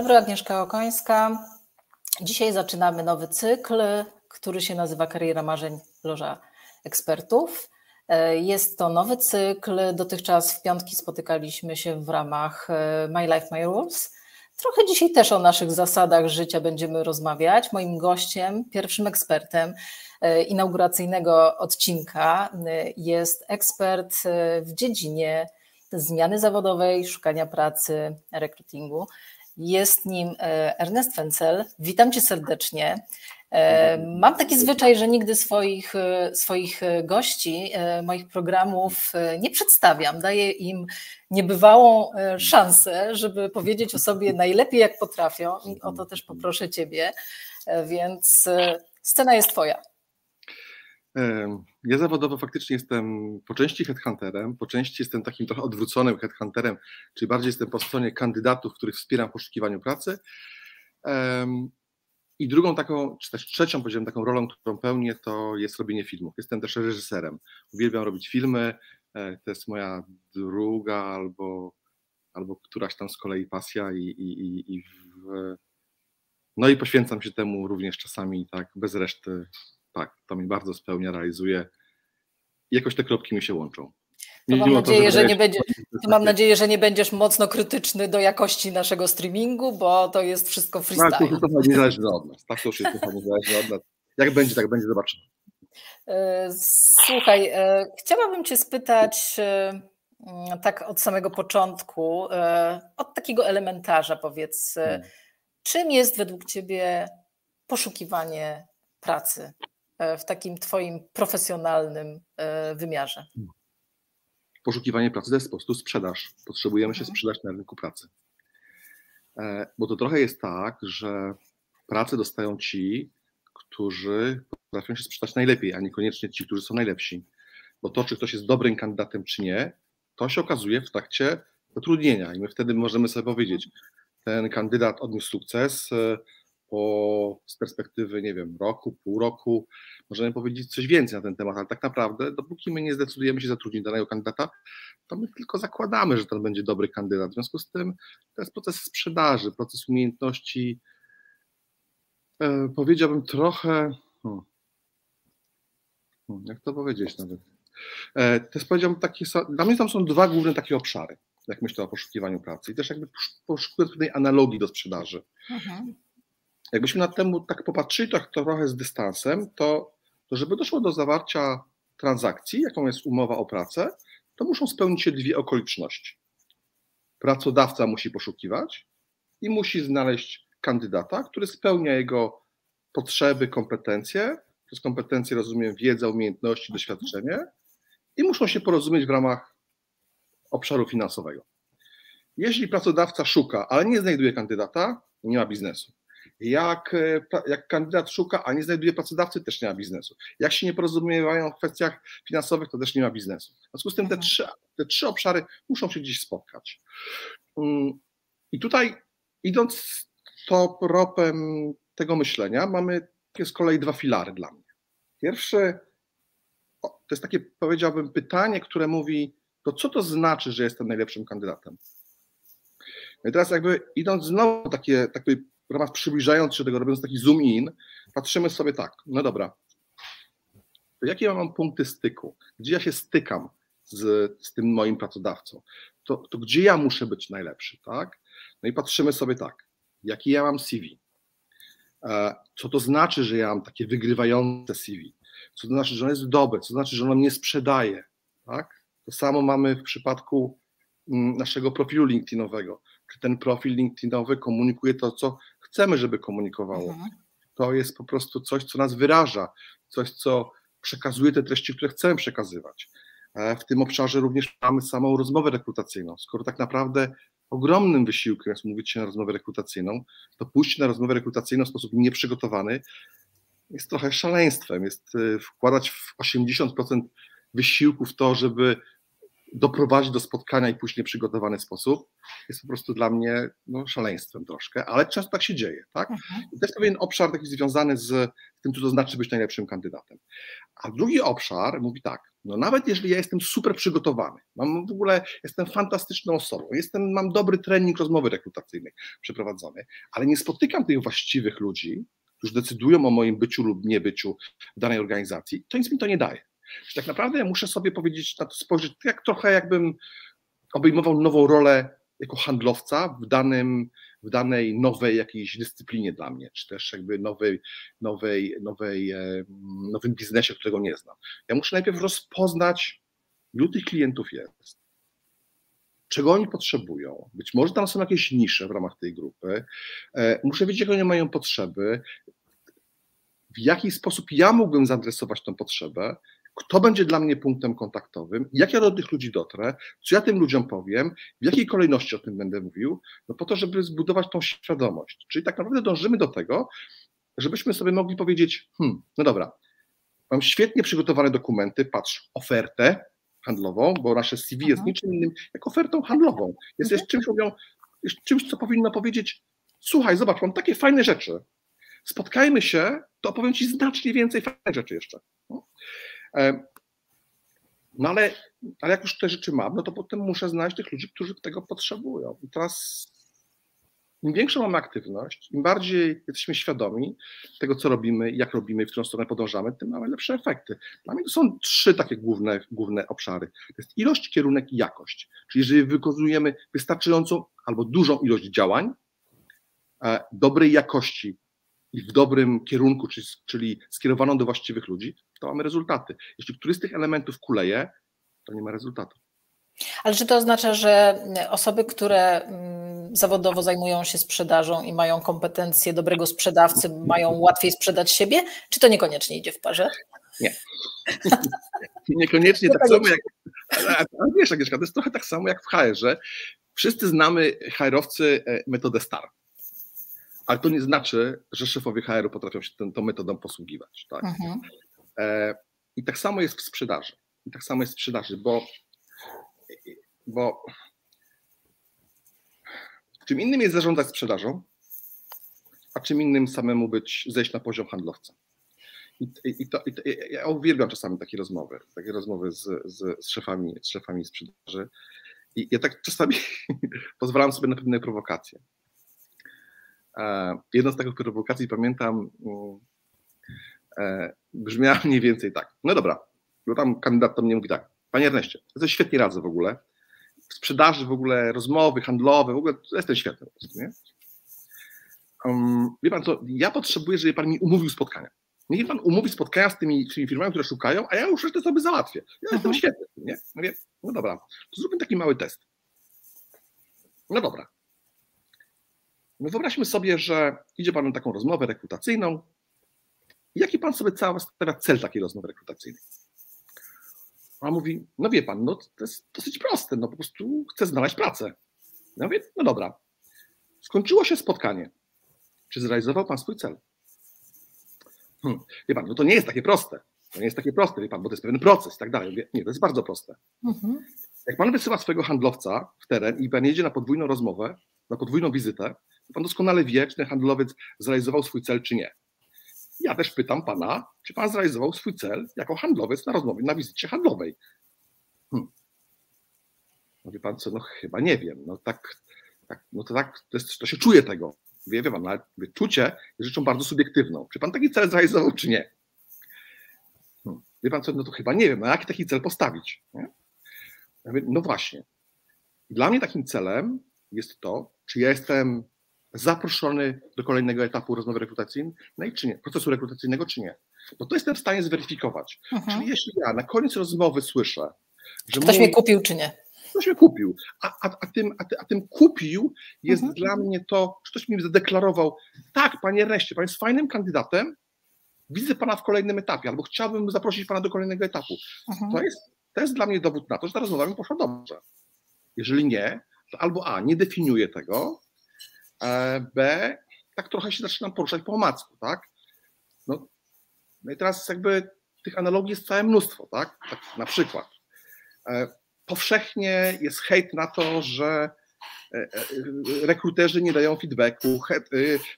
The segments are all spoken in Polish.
Dobry, Agnieszka Okońska. Dzisiaj zaczynamy nowy cykl, który się nazywa Kariera Marzeń Loża Ekspertów. Jest to nowy cykl. Dotychczas w piątki spotykaliśmy się w ramach e, My Life, My Rules. Trochę dzisiaj też o naszych zasadach życia będziemy rozmawiać. Moim gościem, pierwszym ekspertem e, inauguracyjnego odcinka e, jest ekspert w dziedzinie zmiany zawodowej, szukania pracy, rekrutingu. Jest nim Ernest Fencel. Witam cię serdecznie. Mam taki zwyczaj, że nigdy swoich, swoich gości, moich programów nie przedstawiam. Daję im niebywałą szansę, żeby powiedzieć o sobie najlepiej jak potrafią i o to też poproszę Ciebie, więc scena jest Twoja. Ja zawodowo faktycznie jestem po części headhunterem, po części jestem takim trochę odwróconym headhunterem, czyli bardziej jestem po stronie kandydatów, których wspieram w poszukiwaniu pracy. I drugą taką, czy też trzecią, powiedziałem, taką rolą, którą pełnię, to jest robienie filmów. Jestem też reżyserem. Uwielbiam robić filmy. E, to jest moja druga albo, albo któraś tam z kolei pasja i, i, i, w, no i poświęcam się temu również czasami tak bez reszty. Tak, to mi bardzo spełnia, realizuje. Jakoś te kropki mi się łączą. To mam, nadzieję, że nie będzie, to mam nadzieję, że nie będziesz mocno krytyczny do jakości naszego streamingu, bo to jest wszystko freestyle. Tak, to już nie zależy od nas. Tak, to już jest nie zależy od nas. Jak będzie, tak będzie, zobaczymy. E, słuchaj, e, chciałabym Cię spytać e, tak od samego początku, od takiego elementarza powiedz, hmm. czym jest według Ciebie poszukiwanie pracy w takim Twoim profesjonalnym wymiarze? Hmm poszukiwanie pracy to jest po prostu sprzedaż. Potrzebujemy się mhm. sprzedać na rynku pracy. E, bo to trochę jest tak, że pracę dostają ci, którzy potrafią się sprzedać najlepiej, a niekoniecznie ci, którzy są najlepsi. Bo to, czy ktoś jest dobrym kandydatem, czy nie, to się okazuje w trakcie zatrudnienia i my wtedy możemy sobie powiedzieć, ten kandydat odniósł sukces, e, po, z perspektywy, nie wiem, roku, pół roku, możemy powiedzieć coś więcej na ten temat, ale tak naprawdę, dopóki my nie zdecydujemy się zatrudnić danego kandydata, to my tylko zakładamy, że to będzie dobry kandydat. W związku z tym to jest proces sprzedaży, proces umiejętności, e, powiedziałbym trochę, hmm, hmm, jak to powiedzieć nawet, e, to jest powiedziałbym takie, dla mnie tam są dwa główne takie obszary, jak myślę o poszukiwaniu pracy i też jakby poszukuję pewnej analogii do sprzedaży. Mhm jakbyśmy na temu tak popatrzyli tak trochę z dystansem, to, to żeby doszło do zawarcia transakcji, jaką jest umowa o pracę, to muszą spełnić się dwie okoliczności. Pracodawca musi poszukiwać i musi znaleźć kandydata, który spełnia jego potrzeby, kompetencje. Przez kompetencje rozumiem wiedzę, umiejętności, doświadczenie i muszą się porozumieć w ramach obszaru finansowego. Jeśli pracodawca szuka, ale nie znajduje kandydata, nie ma biznesu. Jak, e, jak kandydat szuka, a nie znajduje pracodawcy, też nie ma biznesu. Jak się nie porozumiewają w kwestiach finansowych, to też nie ma biznesu. W związku z tym te mhm. trzy, te trzy obszary muszą się gdzieś spotkać. Mm, I tutaj, idąc tropem tego myślenia, mamy z kolei dwa filary dla mnie. Pierwszy to jest takie, powiedziałbym, pytanie, które mówi, to co to znaczy, że jestem najlepszym kandydatem? No i teraz jakby idąc znowu takie, takie w ramach przybliżając się do tego, robiąc taki zoom in, patrzymy sobie tak, no dobra, to jakie ja mam punkty styku? Gdzie ja się stykam z, z tym moim pracodawcą? To, to gdzie ja muszę być najlepszy, tak? No i patrzymy sobie tak, jaki ja mam CV? E, co to znaczy, że ja mam takie wygrywające CV? Co to znaczy, że ono jest dobre? Co to znaczy, że ono mnie sprzedaje? Tak? To samo mamy w przypadku mm, naszego profilu LinkedInowego. Czy ten profil LinkedInowy komunikuje to, co chcemy, żeby komunikowało. Mhm. To jest po prostu coś, co nas wyraża, coś, co przekazuje te treści, które chcemy przekazywać. E, w tym obszarze również mamy samą rozmowę rekrutacyjną. Skoro tak naprawdę ogromnym wysiłkiem jest mówić się na rozmowę rekrutacyjną, to pójście na rozmowę rekrutacyjną w sposób nieprzygotowany jest trochę szaleństwem. Jest e, wkładać w 80% wysiłku w to, żeby doprowadzić do spotkania i pójść w nieprzygotowany sposób, jest po prostu dla mnie no, szaleństwem troszkę, ale często tak się dzieje. Tak? Mhm. I to jest pewien obszar taki związany z tym, co to znaczy być najlepszym kandydatem. A drugi obszar mówi tak, no nawet jeżeli ja jestem super przygotowany, mam w ogóle, jestem fantastyczną osobą, jestem, mam dobry trening rozmowy rekrutacyjnej przeprowadzony, ale nie spotykam tych właściwych ludzi, którzy decydują o moim byciu lub niebyciu w danej organizacji, to nic mi to nie daje. Czyli tak naprawdę ja muszę sobie powiedzieć, na to spojrzeć jak trochę jakbym obejmował nową rolę jako handlowca w, danym, w danej nowej jakiejś dyscyplinie dla mnie, czy też jakby nowej, nowej, nowej, e, nowym biznesie, którego nie znam. Ja muszę najpierw rozpoznać, ilu tych klientów jest, czego oni potrzebują. Być może tam są jakieś nisze w ramach tej grupy. E, muszę wiedzieć, jakie oni mają potrzeby, w jaki sposób ja mógłbym zaadresować tę potrzebę kto będzie dla mnie punktem kontaktowym, jak ja do tych ludzi dotrę, co ja tym ludziom powiem, w jakiej kolejności o tym będę mówił, no po to, żeby zbudować tą świadomość. Czyli tak naprawdę dążymy do tego, żebyśmy sobie mogli powiedzieć, hmm, no dobra, mam świetnie przygotowane dokumenty, patrz, ofertę handlową, bo nasze CV jest mhm. niczym innym jak ofertą handlową. Jest, jest czymś, mówią, jest czymś, co powinno powiedzieć, słuchaj, zobacz, mam takie fajne rzeczy, spotkajmy się, to opowiem Ci znacznie więcej fajnych rzeczy jeszcze. No. E, no ale, ale jak już te rzeczy mam, no to potem muszę znaleźć tych ludzi, którzy tego potrzebują. I teraz im większą mamy aktywność, im bardziej jesteśmy świadomi tego, co robimy, jak robimy, w którą stronę podążamy, tym mamy lepsze efekty. Dla mnie to są trzy takie główne, główne obszary. To jest ilość, kierunek i jakość. Czyli jeżeli wykonujemy wystarczającą albo dużą ilość działań, e, dobrej jakości i w dobrym kierunku, czyli, czyli skierowaną do właściwych ludzi, to mamy rezultaty. Jeśli któryś z tych elementów kuleje, to nie ma rezultatu. Ale czy to oznacza, że osoby, które mm, zawodowo zajmują się sprzedażą i mają kompetencje dobrego sprzedawcy, mają łatwiej sprzedać siebie, czy to niekoniecznie idzie w parze? Nie. Niekoniecznie tak samo jak. Ale wiesz, Agnieszka, to jest trochę tak samo jak w HR-ze. Wszyscy znamy HR-owcy e, metodę STAR ale to nie znaczy, że szefowie HR-u potrafią się tą, tą metodą posługiwać. Tak? Mhm. E, I tak samo jest w sprzedaży. I tak samo jest w sprzedaży, bo, bo czym innym jest zarządzać sprzedażą, a czym innym samemu być, zejść na poziom handlowca. I, i, to, i to, ja uwielbiam czasami takie rozmowy, takie rozmowy z, z, z, szefami, z szefami sprzedaży. I ja tak czasami pozwalam sobie na pewne prowokacje. E, jedna z takich prowokacji, pamiętam, e, brzmiała mniej więcej tak. No dobra, bo tam kandydat do mnie mówi tak, panie Erneście, to świetnie radzę w ogóle, w sprzedaży w ogóle, rozmowy handlowe, w ogóle jestem świetny po prostu, nie? Um, wie pan co, ja potrzebuję, żeby pan mi umówił spotkania. Niech pan umówi spotkania z tymi, tymi firmami, które szukają, a ja już resztę sobie załatwię. Ja jestem mhm. świetny, nie? Mówię, no dobra, to zróbmy taki mały test. No dobra, no wyobraźmy sobie, że idzie Pan na taką rozmowę rekrutacyjną. Jaki Pan sobie cały stawia cel takiej rozmowy rekrutacyjnej? A mówi, no wie Pan, no to jest dosyć proste, no po prostu chcę znaleźć pracę. Ja mówię, no dobra. Skończyło się spotkanie. Czy zrealizował Pan swój cel? Hmm, wie Pan, no to nie jest takie proste. To nie jest takie proste, wie Pan, bo to jest pewien proces i tak dalej. Mówię, nie, to jest bardzo proste. Mhm. Jak Pan wysyła swojego handlowca w teren i Pan jedzie na podwójną rozmowę, na podwójną wizytę, Pan doskonale wie, czy ten handlowiec zrealizował swój cel, czy nie. Ja też pytam pana, czy pan zrealizował swój cel jako handlowiec na rozmowie, na wizycie handlowej. Hmm. Mówi pan co, no chyba nie wiem. No tak, tak no to tak, to, jest, to się czuje tego. Wie, wie pan, ale czucie jest rzeczą bardzo subiektywną. Czy pan taki cel zrealizował, czy nie? Hmm. Wie pan co, no to chyba nie wiem, a jaki taki cel postawić? Nie? Ja mówię, no właśnie. Dla mnie takim celem jest to, czy ja jestem zaproszony do kolejnego etapu rozmowy rekrutacyjnej, czy nie, procesu rekrutacyjnego, czy nie. Bo to jestem w stanie zweryfikować. Mhm. Czyli jeśli ja na koniec rozmowy słyszę, że. Ktoś mój, mnie kupił, czy nie? Ktoś mnie kupił. A, a, a, tym, a, a tym kupił jest mhm. dla mnie to, ktoś mi zadeklarował, tak, panie Erneście, pan jest fajnym kandydatem, widzę pana w kolejnym etapie, albo chciałbym zaprosić pana do kolejnego etapu. Mhm. To, jest, to jest dla mnie dowód na to, że ta rozmowa mi poszła dobrze. Jeżeli nie, to albo A, nie definiuję tego, B, tak trochę się zaczynam poruszać po omacku, tak? No, no i teraz jakby tych analogii jest całe mnóstwo, tak? tak na przykład. E, powszechnie jest hejt na to, że e, rekruterzy nie dają feedbacku,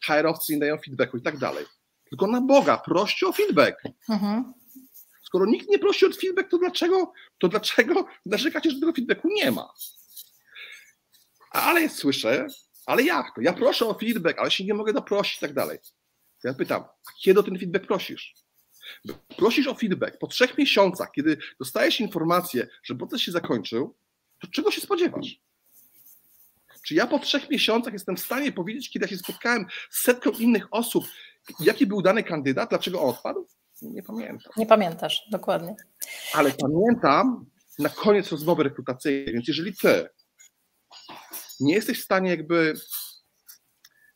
HR-owcy nie dają feedbacku i tak dalej. Tylko na Boga, proście o feedback. Mhm. Skoro nikt nie prosi o feedback, to dlaczego, to dlaczego narzekacie, że tego feedbacku nie ma? Ale słyszę, ale jak to? Ja proszę o feedback, ale się nie mogę doprosić i tak dalej. Ja pytam, a kiedy o ten feedback prosisz? Prosisz o feedback po trzech miesiącach, kiedy dostajesz informację, że proces się zakończył, to czego się spodziewasz? Czy ja po trzech miesiącach jestem w stanie powiedzieć, kiedy ja się spotkałem z setką innych osób, jaki był dany kandydat, dlaczego on odpadł? Nie pamiętam. Nie pamiętasz, dokładnie. Ale pamiętam na koniec rozmowy rekrutacyjnej, więc jeżeli ty nie jesteś w stanie jakby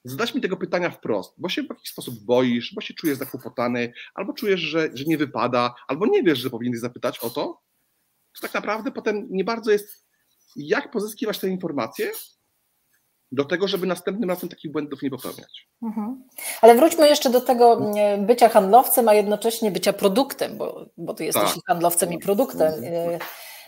zadać mi tego pytania wprost, bo się w jakiś sposób boisz, bo się czujesz zakłopotany, albo czujesz, że, że nie wypada, albo nie wiesz, że powinieneś zapytać o to, to tak naprawdę potem nie bardzo jest, jak pozyskiwać te informacje, do tego, żeby następnym razem takich błędów nie popełniać. Mhm. Ale wróćmy jeszcze do tego bycia handlowcem, a jednocześnie bycia produktem, bo, bo ty jesteś tak. handlowcem i produktem.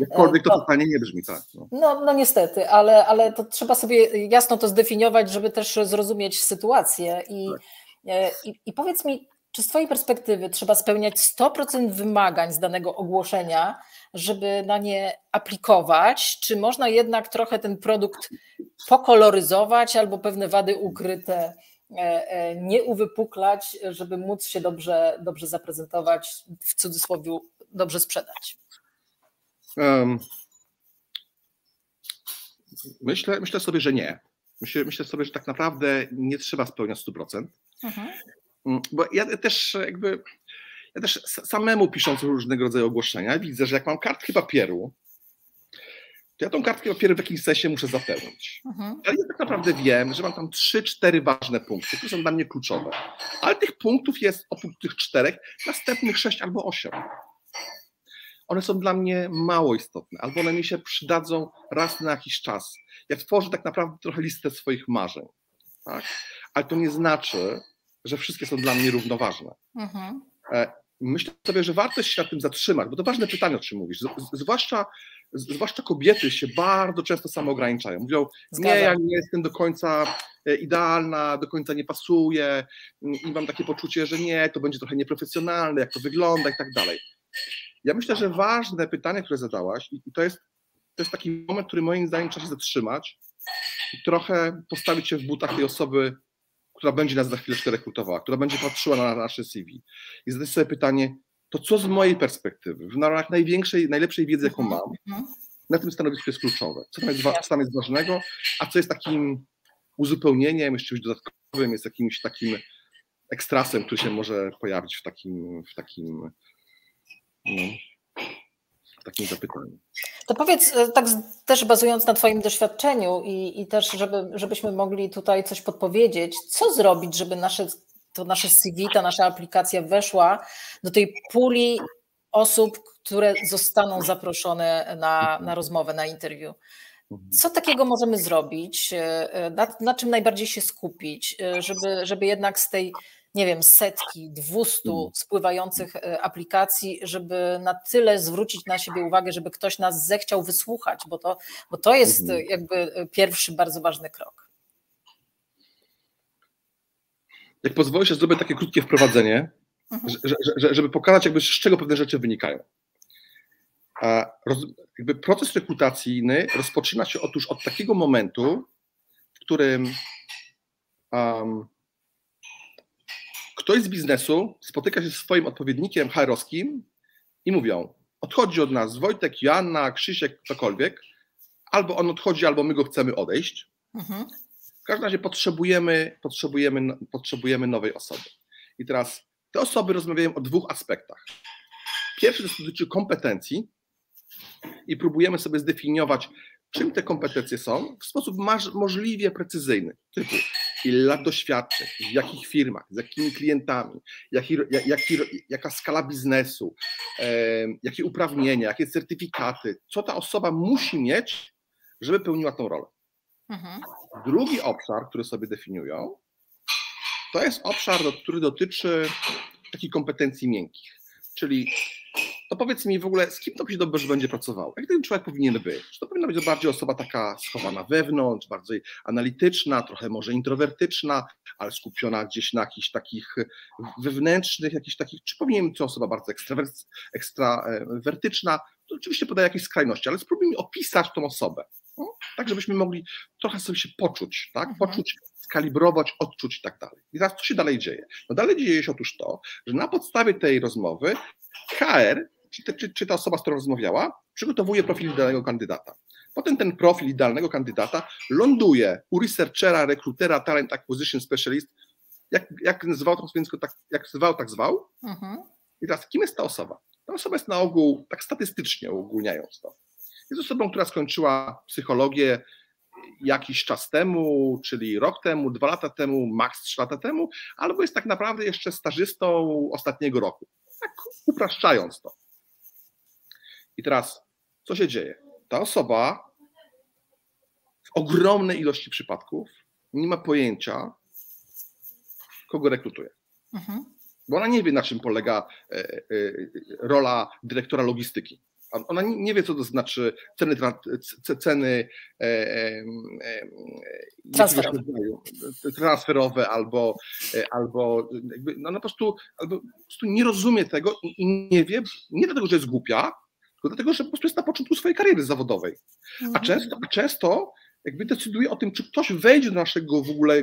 Jakkolwiek to, to pytanie nie brzmi tak. No. no, no niestety, ale, ale to trzeba sobie jasno to zdefiniować, żeby też zrozumieć sytuację. I, tak. E, i, i powiedz mi, czy z Twojej perspektywy trzeba spełniać 100% wymagań z danego ogłoszenia, żeby na nie aplikować? Czy można jednak trochę ten produkt pokoloryzować albo pewne wady ukryte e, e, nie uwypuklać, żeby móc się dobrze, dobrze zaprezentować, w cudzysłowie dobrze sprzedać? Um, myślę, myślę sobie, że nie. Myślę, myślę sobie, że tak naprawdę nie trzeba spełniać 100%. Mhm. Mm, bo ja też jakby, ja też samemu pisząc różnego rodzaju ogłoszenia, widzę, że jak mam kartkę papieru, to ja tą kartkę papieru w jakimś sensie muszę zapełnić. Mhm. Ale ja tak naprawdę wiem, że mam tam trzy, cztery ważne punkty, które są dla mnie kluczowe. Ale tych punktów jest oprócz tych czterech następnych sześć albo osiem one są dla mnie mało istotne, albo one mi się przydadzą raz na jakiś czas. Ja tworzę tak naprawdę trochę listę swoich marzeń, tak? ale to nie znaczy, że wszystkie są dla mnie równoważne. Mhm. E, myślę sobie, że warto się nad tym zatrzymać, bo to ważne pytanie, o czym mówisz. zwłaszcza, zwłaszcza kobiety się bardzo często samo ograniczają. Mówią, nie, ja nie jestem do końca e, idealna, do końca nie pasuje i mam takie poczucie, że nie, to będzie trochę nieprofesjonalne, jak to wygląda i tak dalej. Ja myślę, że ważne pytanie, które zadałaś, i to jest, to jest taki moment, który moim zdaniem trzeba się zatrzymać i trochę postawić się w butach tej osoby, która będzie nas za chwilę rekrutowała, która będzie patrzyła na nasze CV i zadać sobie pytanie, to co z mojej perspektywy, w ramach największej, najlepszej wiedzy, jaką mhm, mam, mhm. na tym stanowisku jest kluczowe. Co tam jest, co tam jest ważnego, a co jest takim uzupełnieniem, jest czymś dodatkowym, jest jakimś takim ekstrasem, który się może pojawić w takim, w takim takim zapytaniem. To powiedz, e, tak też bazując na Twoim doświadczeniu i, i też, żeby, żebyśmy mogli tutaj coś podpowiedzieć, co zrobić, żeby nasze, to nasze CV, ta nasza aplikacja weszła do tej puli osób, które zostaną zaproszone na, na rozmowę, na interwiu. Mhm. Co takiego możemy zrobić? E, e, na, na czym najbardziej się skupić, żeby, żeby jednak z tej nie wiem, setki, dwustu mm. spływających e, aplikacji, żeby na tyle zwrócić na siebie uwagę, żeby ktoś nas zechciał wysłuchać, bo to, bo to jest mhm. jakby e, pierwszy bardzo ważny krok. Jak pozwolisz, zrobię takie krótkie wprowadzenie, mhm. żeby pokazać, jakby z czego pewne rzeczy wynikają. Roz, jakby proces rekrutacyjny rozpoczyna się otóż od takiego momentu, w którym um, ktoś z biznesu spotyka się z swoim odpowiednikiem HR-owskim i mówią, odchodzi od nas Wojtek, Joanna, Krzysiek, ktokolwiek, albo on odchodzi, albo my go chcemy odejść. Mhm. W każdym razie potrzebujemy, potrzebujemy, potrzebujemy nowej osoby. I teraz te osoby rozmawiają o dwóch aspektach. Pierwszy dotyczy kompetencji i próbujemy sobie zdefiniować, czym te kompetencje są w sposób możliwie precyzyjny, typu ile lat doświadczeń, w jakich firmach, z jakimi klientami, jaki, jaki, jaka skala biznesu, jakie uprawnienia, jakie certyfikaty, co ta osoba musi mieć, żeby pełniła tą rolę. Mhm. Drugi obszar, który sobie definiują, to jest obszar, który dotyczy takich kompetencji miękkich, czyli to powiedz mi w ogóle, z kim to się dobrze będzie pracowało? Jak ten człowiek powinien być? Czy to powinna być bardziej osoba taka schowana wewnątrz, bardziej analityczna, trochę może introwertyczna, ale skupiona gdzieś na jakichś takich wewnętrznych, jakichś takich, czy powinien być to osoba bardzo ekstrawertyczna? To oczywiście podaję jakieś skrajności, ale spróbujmy opisać tą osobę, no? tak żebyśmy mogli trochę sobie się poczuć, tak? Mhm. Poczuć, skalibrować, odczuć i tak dalej. I teraz co się dalej dzieje? No dalej dzieje się otóż to, że na podstawie tej rozmowy HR, czy, czy, czy ta osoba, z którą rozmawiała, przygotowuje profil idealnego kandydata. Potem ten profil idealnego kandydata ląduje u researchera, rekrutera, talent acquisition specialist, jak, jak zwał to tak, jak zwał, tak zwał. Mhm. I teraz, kim jest ta osoba? Ta osoba jest na ogół, tak statystycznie uogólniając to, jest osobą, która skończyła psychologię jakiś czas temu, czyli rok temu, dwa lata temu, maks trzy lata temu, albo jest tak naprawdę jeszcze stażystą ostatniego roku. Tak upraszczając to. I teraz, co się dzieje? Ta osoba w ogromnej ilości przypadków nie ma pojęcia, kogo rekrutuje. Mhm. Bo ona nie wie, na czym polega e, e, rola dyrektora logistyki. Ona nie wie, co to znaczy ceny, ceny e, e, transferowe. transferowe albo, e, albo jakby, no, no po, prostu, albo po prostu nie rozumie tego i nie wie, nie dlatego, że jest głupia, tylko dlatego, że po prostu jest na początku swojej kariery zawodowej. A mhm. często, a często jakby decyduje o tym, czy ktoś wejdzie do naszego w ogóle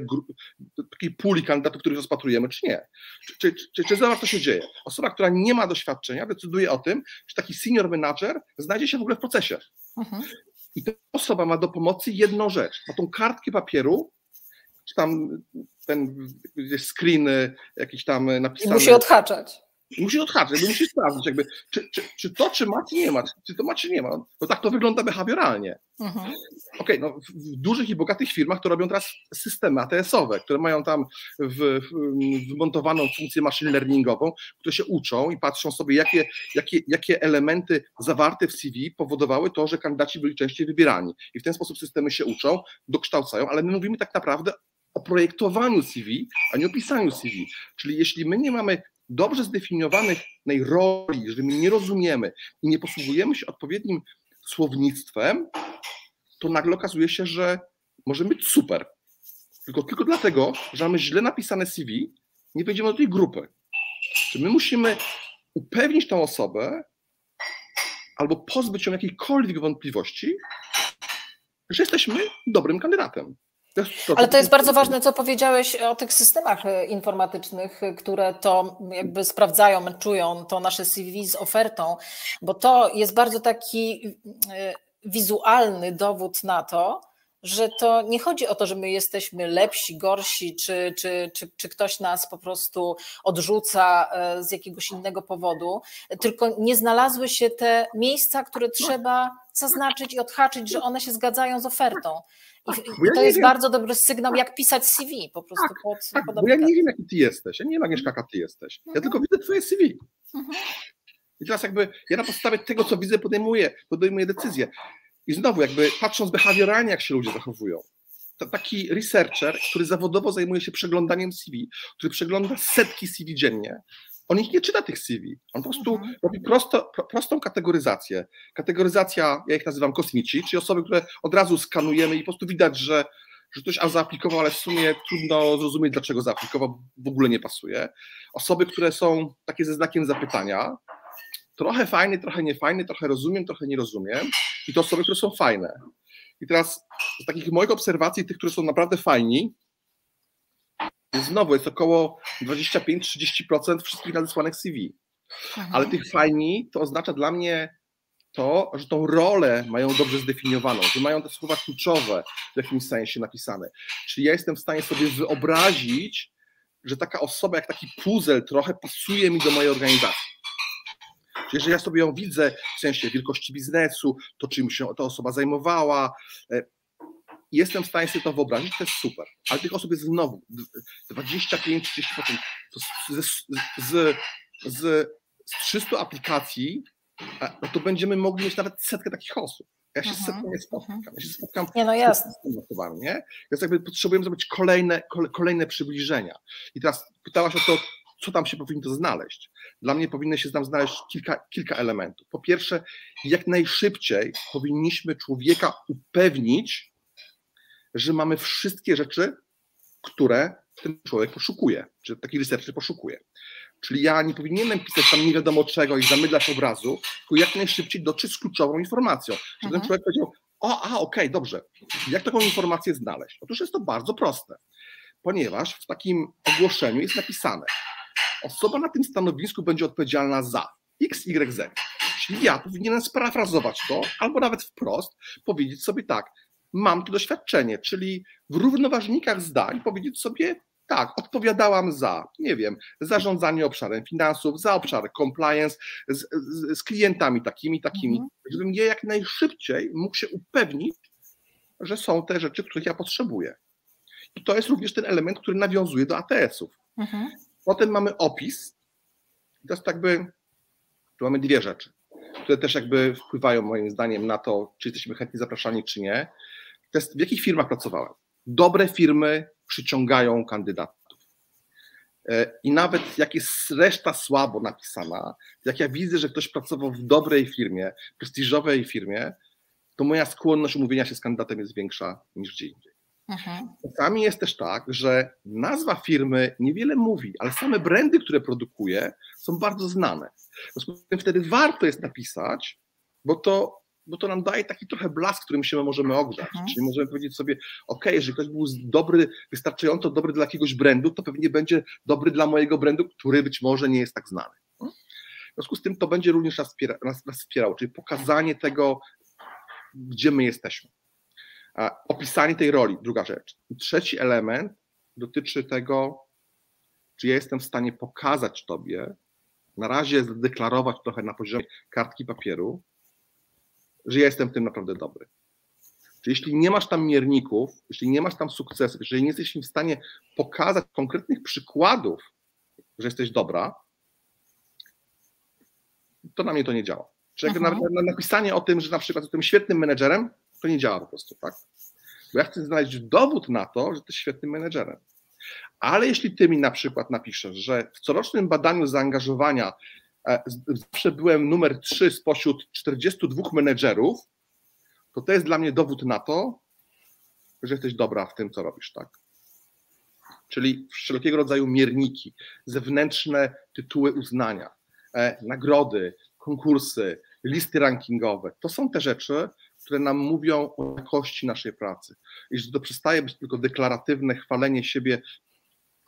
takiej puli kandydatów, których rozpatrujemy, czy nie. Czy, czy, czy, czy zobacz, co się dzieje. Osoba, która nie ma doświadczenia, decyduje o tym, czy taki senior manager znajdzie się w ogóle w procesie. Mhm. I ta osoba ma do pomocy jedną rzecz. Ma tą kartkę papieru, czy tam ten screen jakiś tam napisany. I musi odhaczać musi odhaczyć, bo musi sprawdzić, jakby, czy, czy, czy, to, czy ma, czy nie ma, czy to ma, czy nie ma. No tak to wygląda behawioralnie. Mhm. Okej, okay, no w dużych i bogatych firmach to robią teraz systemy ATS-owe, które mają tam w, w, wmontowaną funkcję machine learningową, które się uczą i patrzą sobie, jakie, jakie, jakie elementy zawarte w CV powodowały to, że kandydaci byli częściej wybierani. I w ten sposób systemy się uczą, dokształcają, ale my mówimy tak naprawdę o projektowaniu CV, a nie o pisaniu CV. Czyli jeśli my nie mamy dobrze zdefiniowanych roli, jeżeli my nie rozumiemy i nie posługujemy się odpowiednim słownictwem, to nagle okazuje się, że możemy być super. Tylko, tylko dlatego, że mamy źle napisane CV, nie wejdziemy do tej grupy. Czy my musimy upewnić tą osobę albo pozbyć ją jakiejkolwiek wątpliwości, że jesteśmy dobrym kandydatem. Ale to jest bardzo ważne, co powiedziałeś o tych systemach e, informatycznych, e, które to jakby sprawdzają, czują to nasze CV z ofertą, bo to jest bardzo taki e, wizualny dowód na to, że to nie chodzi o to, że my jesteśmy lepsi, gorsi, czy, czy, czy, czy ktoś nas po prostu odrzuca z jakiegoś innego powodu, tylko nie znalazły się te miejsca, które trzeba zaznaczyć i odhaczyć, że one się zgadzają z ofertą. I, tak, i to jest wiem. bardzo dobry sygnał, jak pisać CV po prostu. Tak, pod, tak, pod bo ja nie wiem, jaki ty jesteś. Ja nie wiem, Agnieszka, jaka ty jesteś. Ja mhm. tylko widzę twoje CV. Mhm. I teraz jakby ja na podstawie tego, co widzę, podejmuję, podejmuję decyzję. I znowu jakby patrząc behawioralnie, jak się ludzie zachowują. To taki researcher, który zawodowo zajmuje się przeglądaniem CV, który przegląda setki CV dziennie, on ich nie czyta tych CV. On po prostu mhm. robi prosto, prostą kategoryzację. Kategoryzacja, ja ich nazywam kosmici, czyli osoby, które od razu skanujemy i po prostu widać, że, że ktoś a zaaplikował, ale w sumie trudno zrozumieć, dlaczego zaaplikował, w ogóle nie pasuje. Osoby, które są takie ze znakiem zapytania, trochę fajny, trochę niefajny, trochę rozumiem, trochę nie rozumiem. I to osoby, które są fajne. I teraz z takich moich obserwacji, tych, które są naprawdę fajni, znowu jest około 25-30% wszystkich nadesłanych CV. Aha. Ale tych fajni to oznacza dla mnie to, że tą rolę mają dobrze zdefiniowaną, że mają te słowa kluczowe w jakimś sensie napisane. Czyli ja jestem w stanie sobie wyobrazić, że taka osoba, jak taki puzzle trochę pasuje mi do mojej organizacji. Jeżeli ja sobie ją widzę w sensie wielkości biznesu, to czym się ta osoba zajmowała, e, jestem w stanie sobie to wyobrazić, to jest super. Ale tych osób jest znowu 25-30%. To z, z, z, z 300 aplikacji, e, no to będziemy mogli mieć nawet setkę takich osób. Ja się mhm. setką nie spotkam. Ja się spotkam nie, no jasne. z nie? Więc jakby potrzebujemy zrobić kolejne, kolejne przybliżenia. I teraz pytałaś o to, co tam się powinno znaleźć. Dla mnie powinno się tam znaleźć kilka, kilka elementów. Po pierwsze, jak najszybciej powinniśmy człowieka upewnić, że mamy wszystkie rzeczy, które ten człowiek poszukuje, czy taki researcher poszukuje. Czyli ja nie powinienem pisać tam nie wiadomo czego i zamydlać obrazu, tylko jak najszybciej dotrzeć z kluczową informacją. Żeby mhm. ten człowiek powiedział, o, a, okej, okay, dobrze. Jak taką informację znaleźć? Otóż jest to bardzo proste, ponieważ w takim ogłoszeniu jest napisane, osoba na tym stanowisku będzie odpowiedzialna za X, Y, Z. Czyli ja powinienem sparafrazować to, albo nawet wprost powiedzieć sobie tak, mam to doświadczenie, czyli w równoważnikach zdań powiedzieć sobie tak, odpowiadałam za, nie wiem, zarządzanie obszarem finansów, za obszar compliance z, z, z klientami takimi, takimi, mhm. żebym je jak najszybciej mógł się upewnić, że są te rzeczy, których ja potrzebuję. I to jest również ten element, który nawiązuje do ATS-ów. Mhm. Potem mamy opis. To jest jakby, tu mamy dwie rzeczy, które też jakby wpływają moim zdaniem na to, czy jesteśmy chętni zapraszani, czy nie. Jest w jakich firmach pracowałem. Dobre firmy przyciągają kandydatów. E, I nawet jak jest reszta słabo napisana, jak ja widzę, że ktoś pracował w dobrej firmie, prestiżowej firmie, to moja skłonność umówienia się z kandydatem jest większa niż gdzie indziej. Mhm. Czasami jest też tak, że nazwa firmy niewiele mówi, ale same brandy, które produkuje, są bardzo znane. W związku z tym wtedy warto jest napisać, bo to bo to nam daje taki trochę blask, którym się możemy ogrzać. Mhm. Czyli możemy powiedzieć sobie, ok, jeżeli ktoś był dobry, wystarczająco dobry dla jakiegoś brandu, to pewnie będzie dobry dla mojego brandu, który być może nie jest tak znany. W związku z tym to będzie również nas, wspiera, nas, nas wspierało, czyli pokazanie tego, gdzie my jesteśmy. Opisanie tej roli, druga rzecz. I trzeci element dotyczy tego, czy ja jestem w stanie pokazać Tobie, na razie zadeklarować trochę na poziomie kartki papieru, że ja jestem w tym naprawdę dobry. Czyli jeśli nie masz tam mierników, jeśli nie masz tam sukcesów, jeżeli nie jesteś w stanie pokazać konkretnych przykładów, że jesteś dobra, to na mnie to nie działa. Czyli mhm. na, na napisanie o tym, że na przykład jestem świetnym menedżerem, to nie działa po prostu, tak? Bo ja chcę znaleźć dowód na to, że jesteś świetnym menedżerem. Ale jeśli ty mi na przykład napiszesz, że w corocznym badaniu zaangażowania zawsze byłem numer 3 spośród 42 menedżerów, to to jest dla mnie dowód na to, że jesteś dobra w tym, co robisz, tak? Czyli wszelkiego rodzaju mierniki, zewnętrzne tytuły uznania, e, nagrody, konkursy, listy rankingowe. To są te rzeczy, które nam mówią o jakości naszej pracy. I że to przestaje być tylko deklaratywne chwalenie siebie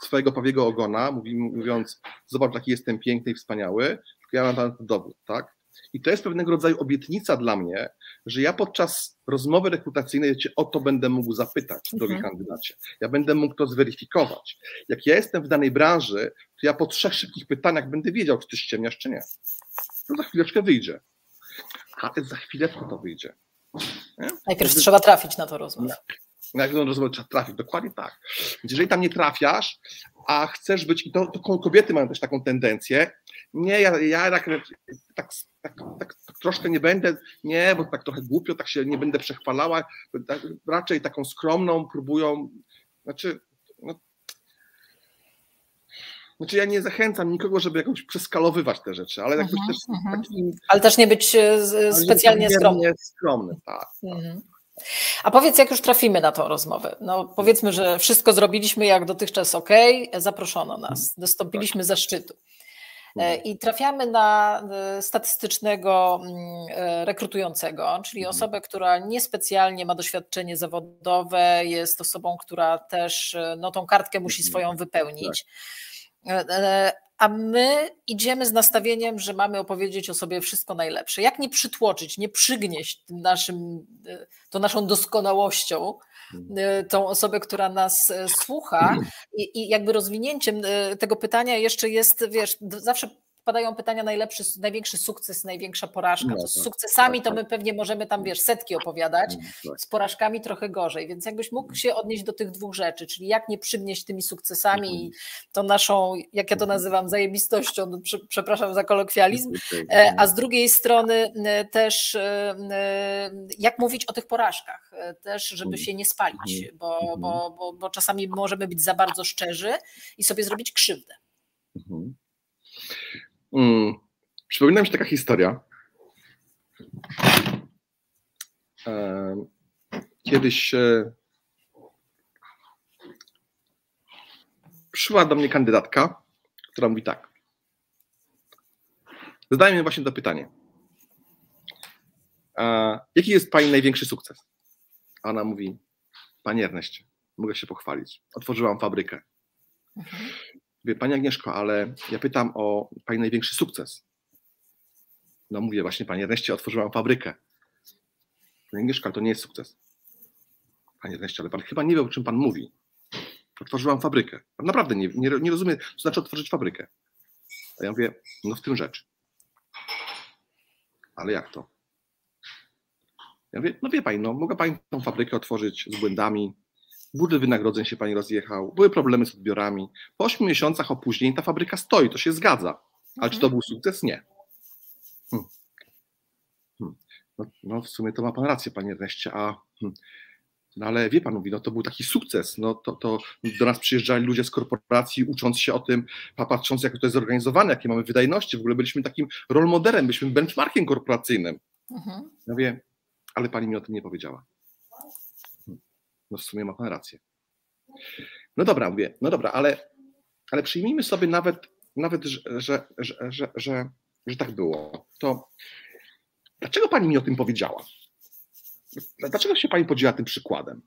swojego pawiego ogona, mówiąc, zobacz, jaki jestem piękny i wspaniały, tylko ja mam dowód, tak? I to jest pewnego rodzaju obietnica dla mnie, że ja podczas rozmowy rekrutacyjnej cię o to będę mógł zapytać, drogi mhm. kandydacie. Ja będę mógł to zweryfikować. Jak ja jestem w danej branży, to ja po trzech szybkich pytaniach będę wiedział, czy ty ściemniasz, czy nie. To za chwileczkę wyjdzie. Ale za chwileczkę to wyjdzie. Nie? Najpierw trzeba trafić na to rozmowę. Na jaką rozmowę trzeba trafić? Dokładnie tak. Więc jeżeli tam nie trafiasz, a chcesz być, i to, to kobiety mają też taką tendencję, nie, ja, ja tak, tak, tak, tak, troszkę nie będę, nie, bo tak trochę głupio, tak się nie będę przechwalała, tak, raczej taką skromną próbują, znaczy, no, znaczy ja nie zachęcam nikogo, żeby jakoś przeskalowywać te rzeczy, ale uh-huh, też. Takim, Ale też nie być e, specjalnie skromny. skromny, tak. Uh-huh. A powiedz, jak już trafimy na tą rozmowę. No, powiedzmy, że wszystko zrobiliśmy jak dotychczas ok, zaproszono nas, mhm. dostąpiliśmy tak. zaszczytu. E, mhm. I trafiamy na e, statystycznego mm, e, rekrutującego, czyli mhm. osobę, która niespecjalnie ma doświadczenie zawodowe, jest osobą, która też no, tą kartkę musi swoją wypełnić. A my idziemy z nastawieniem, że mamy opowiedzieć o sobie wszystko najlepsze. Jak nie przytłoczyć, nie przygnieść tym naszym, e, tą naszą doskonałością e, tą osobę, która nas e, słucha. I, i jakby rozwinięciem tego pytania jeszcze jest, wiesz, zawsze padają pytania najlepszy, największy sukces, największa porażka. No, to z tak, sukcesami tak, to my tak. pewnie możemy tam, wiesz, setki opowiadać, mm, z porażkami trochę gorzej, więc jakbyś mógł się odnieść do tych dwóch rzeczy, czyli jak nie przygnieść tymi sukcesami i tą naszą, jak ja to nazywam, zajebistością, no, przepraszam za kolokwializm, e, a z drugiej strony e, też e, jak mówić o tych porażkach, też żeby mm. się nie spalić, bo, bo, bo, bo czasami możemy być za bardzo szczerzy i sobie zrobić krzywdę. Mhm. Mm. Przypomina mi się taka historia. Kiedyś przyszła do mnie kandydatka, która mówi tak. Zadaję mi właśnie to pytanie. Jaki jest Pani największy sukces? A ona mówi, Panie Erneście, mogę się pochwalić. Otworzyłam fabrykę. Mhm. Wie, Pani Agnieszko, ale ja pytam o Pani największy sukces. No mówię właśnie, Panie Erneście, otworzyłam fabrykę. Pani Agnieszko, ale to nie jest sukces. Panie Erneście, ale Pan chyba nie wie, o czym Pan mówi. Otworzyłam fabrykę. Pan naprawdę nie, nie, nie rozumie, co znaczy otworzyć fabrykę. A ja mówię, no w tym rzecz. Ale jak to? Ja mówię, no wie Pani, no mogła Pani tą fabrykę otworzyć z błędami, budżet wynagrodzeń się Pani rozjechał, były problemy z odbiorami. Po 8 miesiącach opóźnień ta fabryka stoi, to się zgadza. Ale czy to był sukces? Nie. Hmm. Hmm. No, no, w sumie to ma Pan rację, Panie Erneście, a hmm. No ale wie pan, mówi, no to był taki sukces. No to, to do nas przyjeżdżali ludzie z korporacji, ucząc się o tym, patrząc, jak to jest zorganizowane, jakie mamy wydajności. W ogóle byliśmy takim role modelem, byliśmy benchmarkiem korporacyjnym. Mhm. Ja wiem, ale pani mi o tym nie powiedziała. No w sumie ma pan rację. No dobra, mówię, no dobra, ale, ale przyjmijmy sobie nawet, nawet że, że, że, że, tak było. To dlaczego pani mi o tym powiedziała? Dlaczego się pani podziela tym przykładem?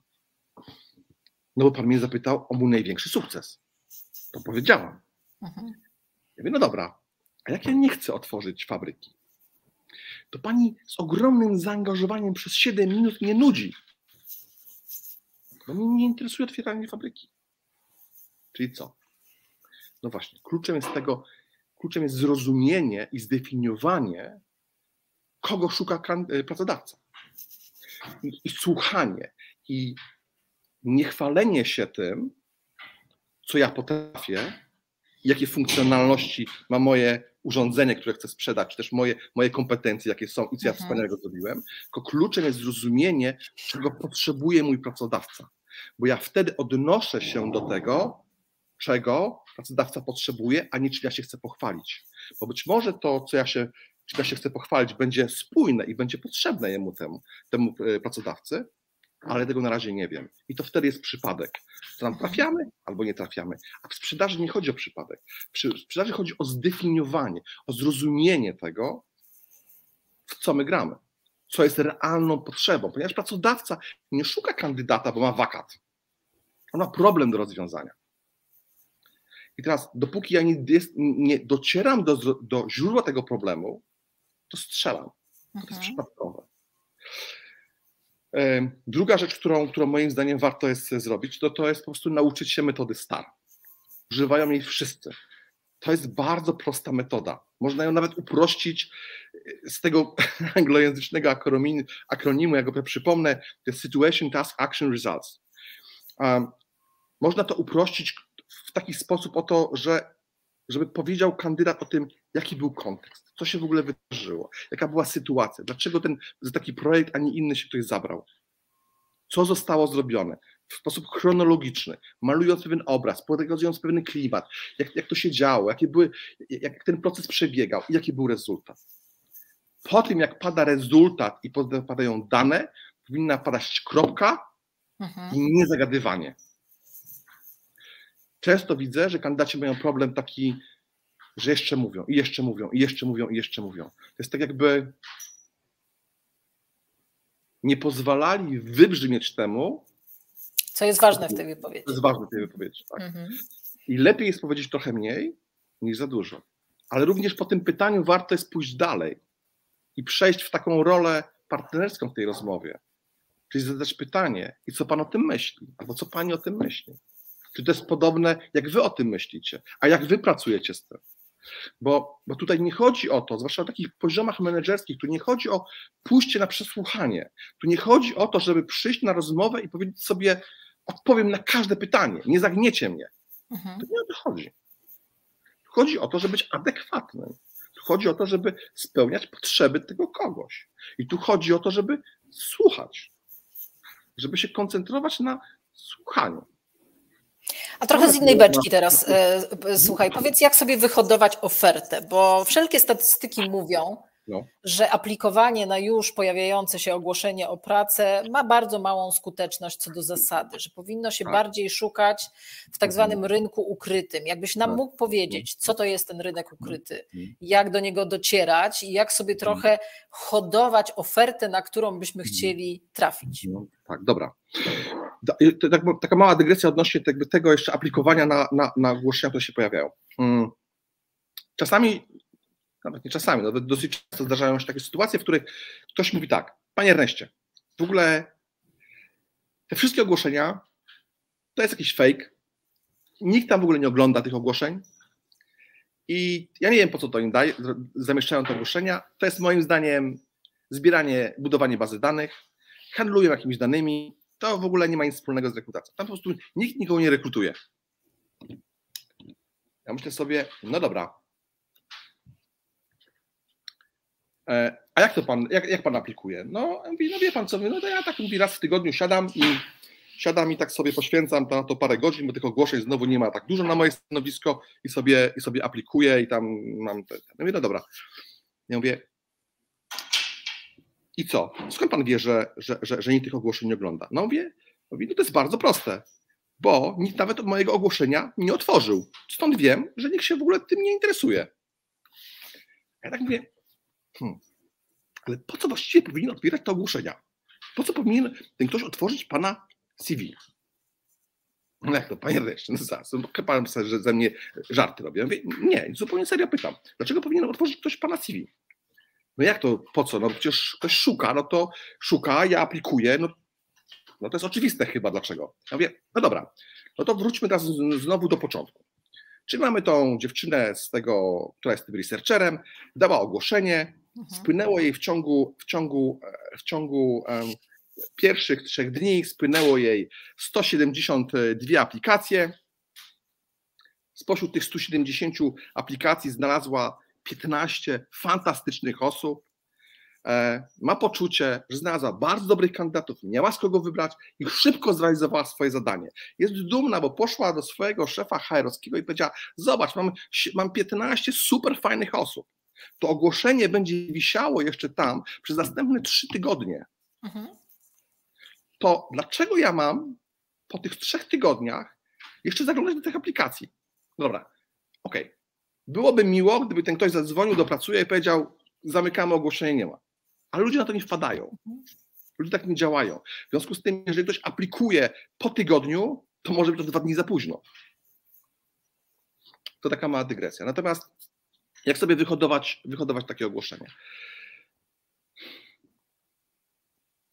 No bo pan mnie zapytał o mój największy sukces. To powiedziałam. Mhm. Ja mówię, no dobra, a jak ja nie chcę otworzyć fabryki? To pani z ogromnym zaangażowaniem przez 7 minut mnie nudzi. Bo mnie nie interesuje otwieranie fabryki. Czyli co? No właśnie, kluczem jest tego, kluczem jest zrozumienie i zdefiniowanie, kogo szuka pracodawca i, i słuchanie i niechwalenie się tym, co ja potrafię, jakie funkcjonalności ma moje urządzenie, które chcę sprzedać, czy też moje, moje kompetencje, jakie są i co ja mhm. wspaniałego zrobiłem, tylko kluczem jest zrozumienie, czego potrzebuje mój pracodawca. Bo ja wtedy odnoszę się do tego, czego pracodawca potrzebuje, a nie czy ja się chcę pochwalić. Bo być może to, co ja się czy to się chce pochwalić, będzie spójne i będzie potrzebne jemu temu, temu e, pracodawcy, ale tego na razie nie wiem. I to wtedy jest przypadek. To nam trafiamy albo nie trafiamy. A w sprzedaży nie chodzi o przypadek. W sprzedaży chodzi o zdefiniowanie, o zrozumienie tego, w co my gramy, co jest realną potrzebą, ponieważ pracodawca nie szuka kandydata, bo ma wakat. On ma problem do rozwiązania. I teraz, dopóki ja nie, nie docieram do, do źródła tego problemu, to strzelam. To jest mhm. przypadkowe. Druga rzecz, którą, którą moim zdaniem warto jest zrobić, to, to jest po prostu nauczyć się metody STAR. Używają jej wszyscy. To jest bardzo prosta metoda. Można ją nawet uprościć z tego anglojęzycznego akronimu, akronimu ja go przypomnę, jest Situation, Task, Action, Results. Można to uprościć w taki sposób o to, że żeby powiedział kandydat o tym, jaki był kontekst, co się w ogóle wydarzyło, jaka była sytuacja, dlaczego ten taki projekt, a nie inny się ktoś zabrał, co zostało zrobione w sposób chronologiczny, malując pewien obraz, pokazując pewien klimat, jak, jak to się działo, jakie były, jak ten proces przebiegał i jaki był rezultat. Po tym, jak pada rezultat i padają dane, powinna padać kropka mhm. i niezagadywanie często widzę, że kandydaci mają problem taki, że jeszcze mówią, i jeszcze mówią, i jeszcze mówią, i jeszcze mówią. To jest tak jakby nie pozwalali wybrzmieć temu, co jest ważne w tej wypowiedzi. Co jest ważne w tej wypowiedzi, tak. Mhm. I lepiej jest powiedzieć trochę mniej niż za dużo. Ale również po tym pytaniu warto jest pójść dalej i przejść w taką rolę partnerską w tej rozmowie. Czyli zadać pytanie, i co pan o tym myśli? Albo co pani o tym myśli? Czy to jest podobne, jak wy o tym myślicie, a jak wy pracujecie z tym? Bo, bo tutaj nie chodzi o to, zwłaszcza na takich poziomach menedżerskich, tu nie chodzi o pójście na przesłuchanie. Tu nie chodzi o to, żeby przyjść na rozmowę i powiedzieć sobie, odpowiem na każde pytanie, nie zagniecie mnie. Mhm. To nie o to chodzi. Chodzi o to, żeby być adekwatnym. Tu chodzi o to, żeby spełniać potrzeby tego kogoś. I tu chodzi o to, żeby słuchać. Żeby się koncentrować na słuchaniu. A trochę z innej beczki teraz. E, słuchaj, powiedz, jak sobie wyhodować ofertę, bo wszelkie statystyki mówią, no. że aplikowanie na już pojawiające się ogłoszenie o pracę ma bardzo małą skuteczność co do zasady, że powinno się tak. bardziej szukać w tak zwanym mhm. rynku ukrytym. Jakbyś nam tak. mógł powiedzieć, co to jest ten rynek ukryty, mhm. jak do niego docierać i jak sobie mhm. trochę hodować ofertę, na którą byśmy chcieli trafić. No, tak, dobra. Tak, taka mała dygresja odnośnie tego jeszcze aplikowania na, na, na ogłoszenia, które się pojawiają. Hmm. Czasami nawet nie czasami, nawet dosyć często zdarzają się takie sytuacje, w których ktoś mówi tak, panie Erneście, w ogóle te wszystkie ogłoszenia to jest jakiś fake, nikt tam w ogóle nie ogląda tych ogłoszeń i ja nie wiem po co to im daje, zamieszczają te ogłoszenia, to jest moim zdaniem zbieranie, budowanie bazy danych, handlują jakimiś danymi, to w ogóle nie ma nic wspólnego z rekrutacją. Tam po prostu nikt nikogo nie rekrutuje. Ja myślę sobie, no dobra, E, a jak to pan, jak, jak pan aplikuje? No, mówi, no wie pan co, no to ja tak mówi, raz w tygodniu siadam i siadam i tak sobie poświęcam na to parę godzin, bo tych ogłoszeń znowu nie ma tak dużo na moje stanowisko i sobie, i sobie aplikuję i tam mam te, no mówię, no dobra. Ja mówię, i co? Skąd pan wie, że, że, że, że nikt tych ogłoszeń nie ogląda? No mówię, mówię, no to jest bardzo proste, bo nikt nawet mojego ogłoszenia nie otworzył. Stąd wiem, że nikt się w ogóle tym nie interesuje. Ja tak mówię, Hmm. Ale po co właściwie powinien otwierać te ogłoszenia? Po co powinien ten ktoś otworzyć pana CV? No jak to, panie reszcie, no zaraz, pan sobie, że ze mnie żarty robią. Nie, zupełnie serio pytam. Dlaczego powinien otworzyć ktoś pana CV? No jak to, po co? No przecież ktoś szuka, no to szuka, ja aplikuję, no, no to jest oczywiste chyba dlaczego. Ja mówię, no dobra, no to wróćmy teraz znowu do początku. Czyli mamy tą dziewczynę z tego, która jest tym researcherem, dała ogłoszenie, Mhm. Spłynęło jej w ciągu, w ciągu, e, w ciągu um, pierwszych trzech dni, spłynęło jej 172 aplikacje. Spośród tych 170 aplikacji znalazła 15 fantastycznych osób. E, ma poczucie, że znalazła bardzo dobrych kandydatów, miała z kogo wybrać i szybko zrealizowała swoje zadanie. Jest dumna, bo poszła do swojego szefa HR-owskiego i powiedziała: Zobacz, mam, mam 15 super fajnych osób to ogłoszenie będzie wisiało jeszcze tam przez następne trzy tygodnie. Mhm. To dlaczego ja mam po tych trzech tygodniach jeszcze zaglądać do tych aplikacji? Dobra, okej. Okay. Byłoby miło, gdyby ten ktoś zadzwonił do pracuje i powiedział, zamykamy ogłoszenie, nie ma. Ale ludzie na to nie wpadają. Mhm. Ludzie tak nie działają. W związku z tym, jeżeli ktoś aplikuje po tygodniu, to może być to dwa dni za późno. To taka mała dygresja. Natomiast jak sobie wyhodować, wyhodować takie ogłoszenie?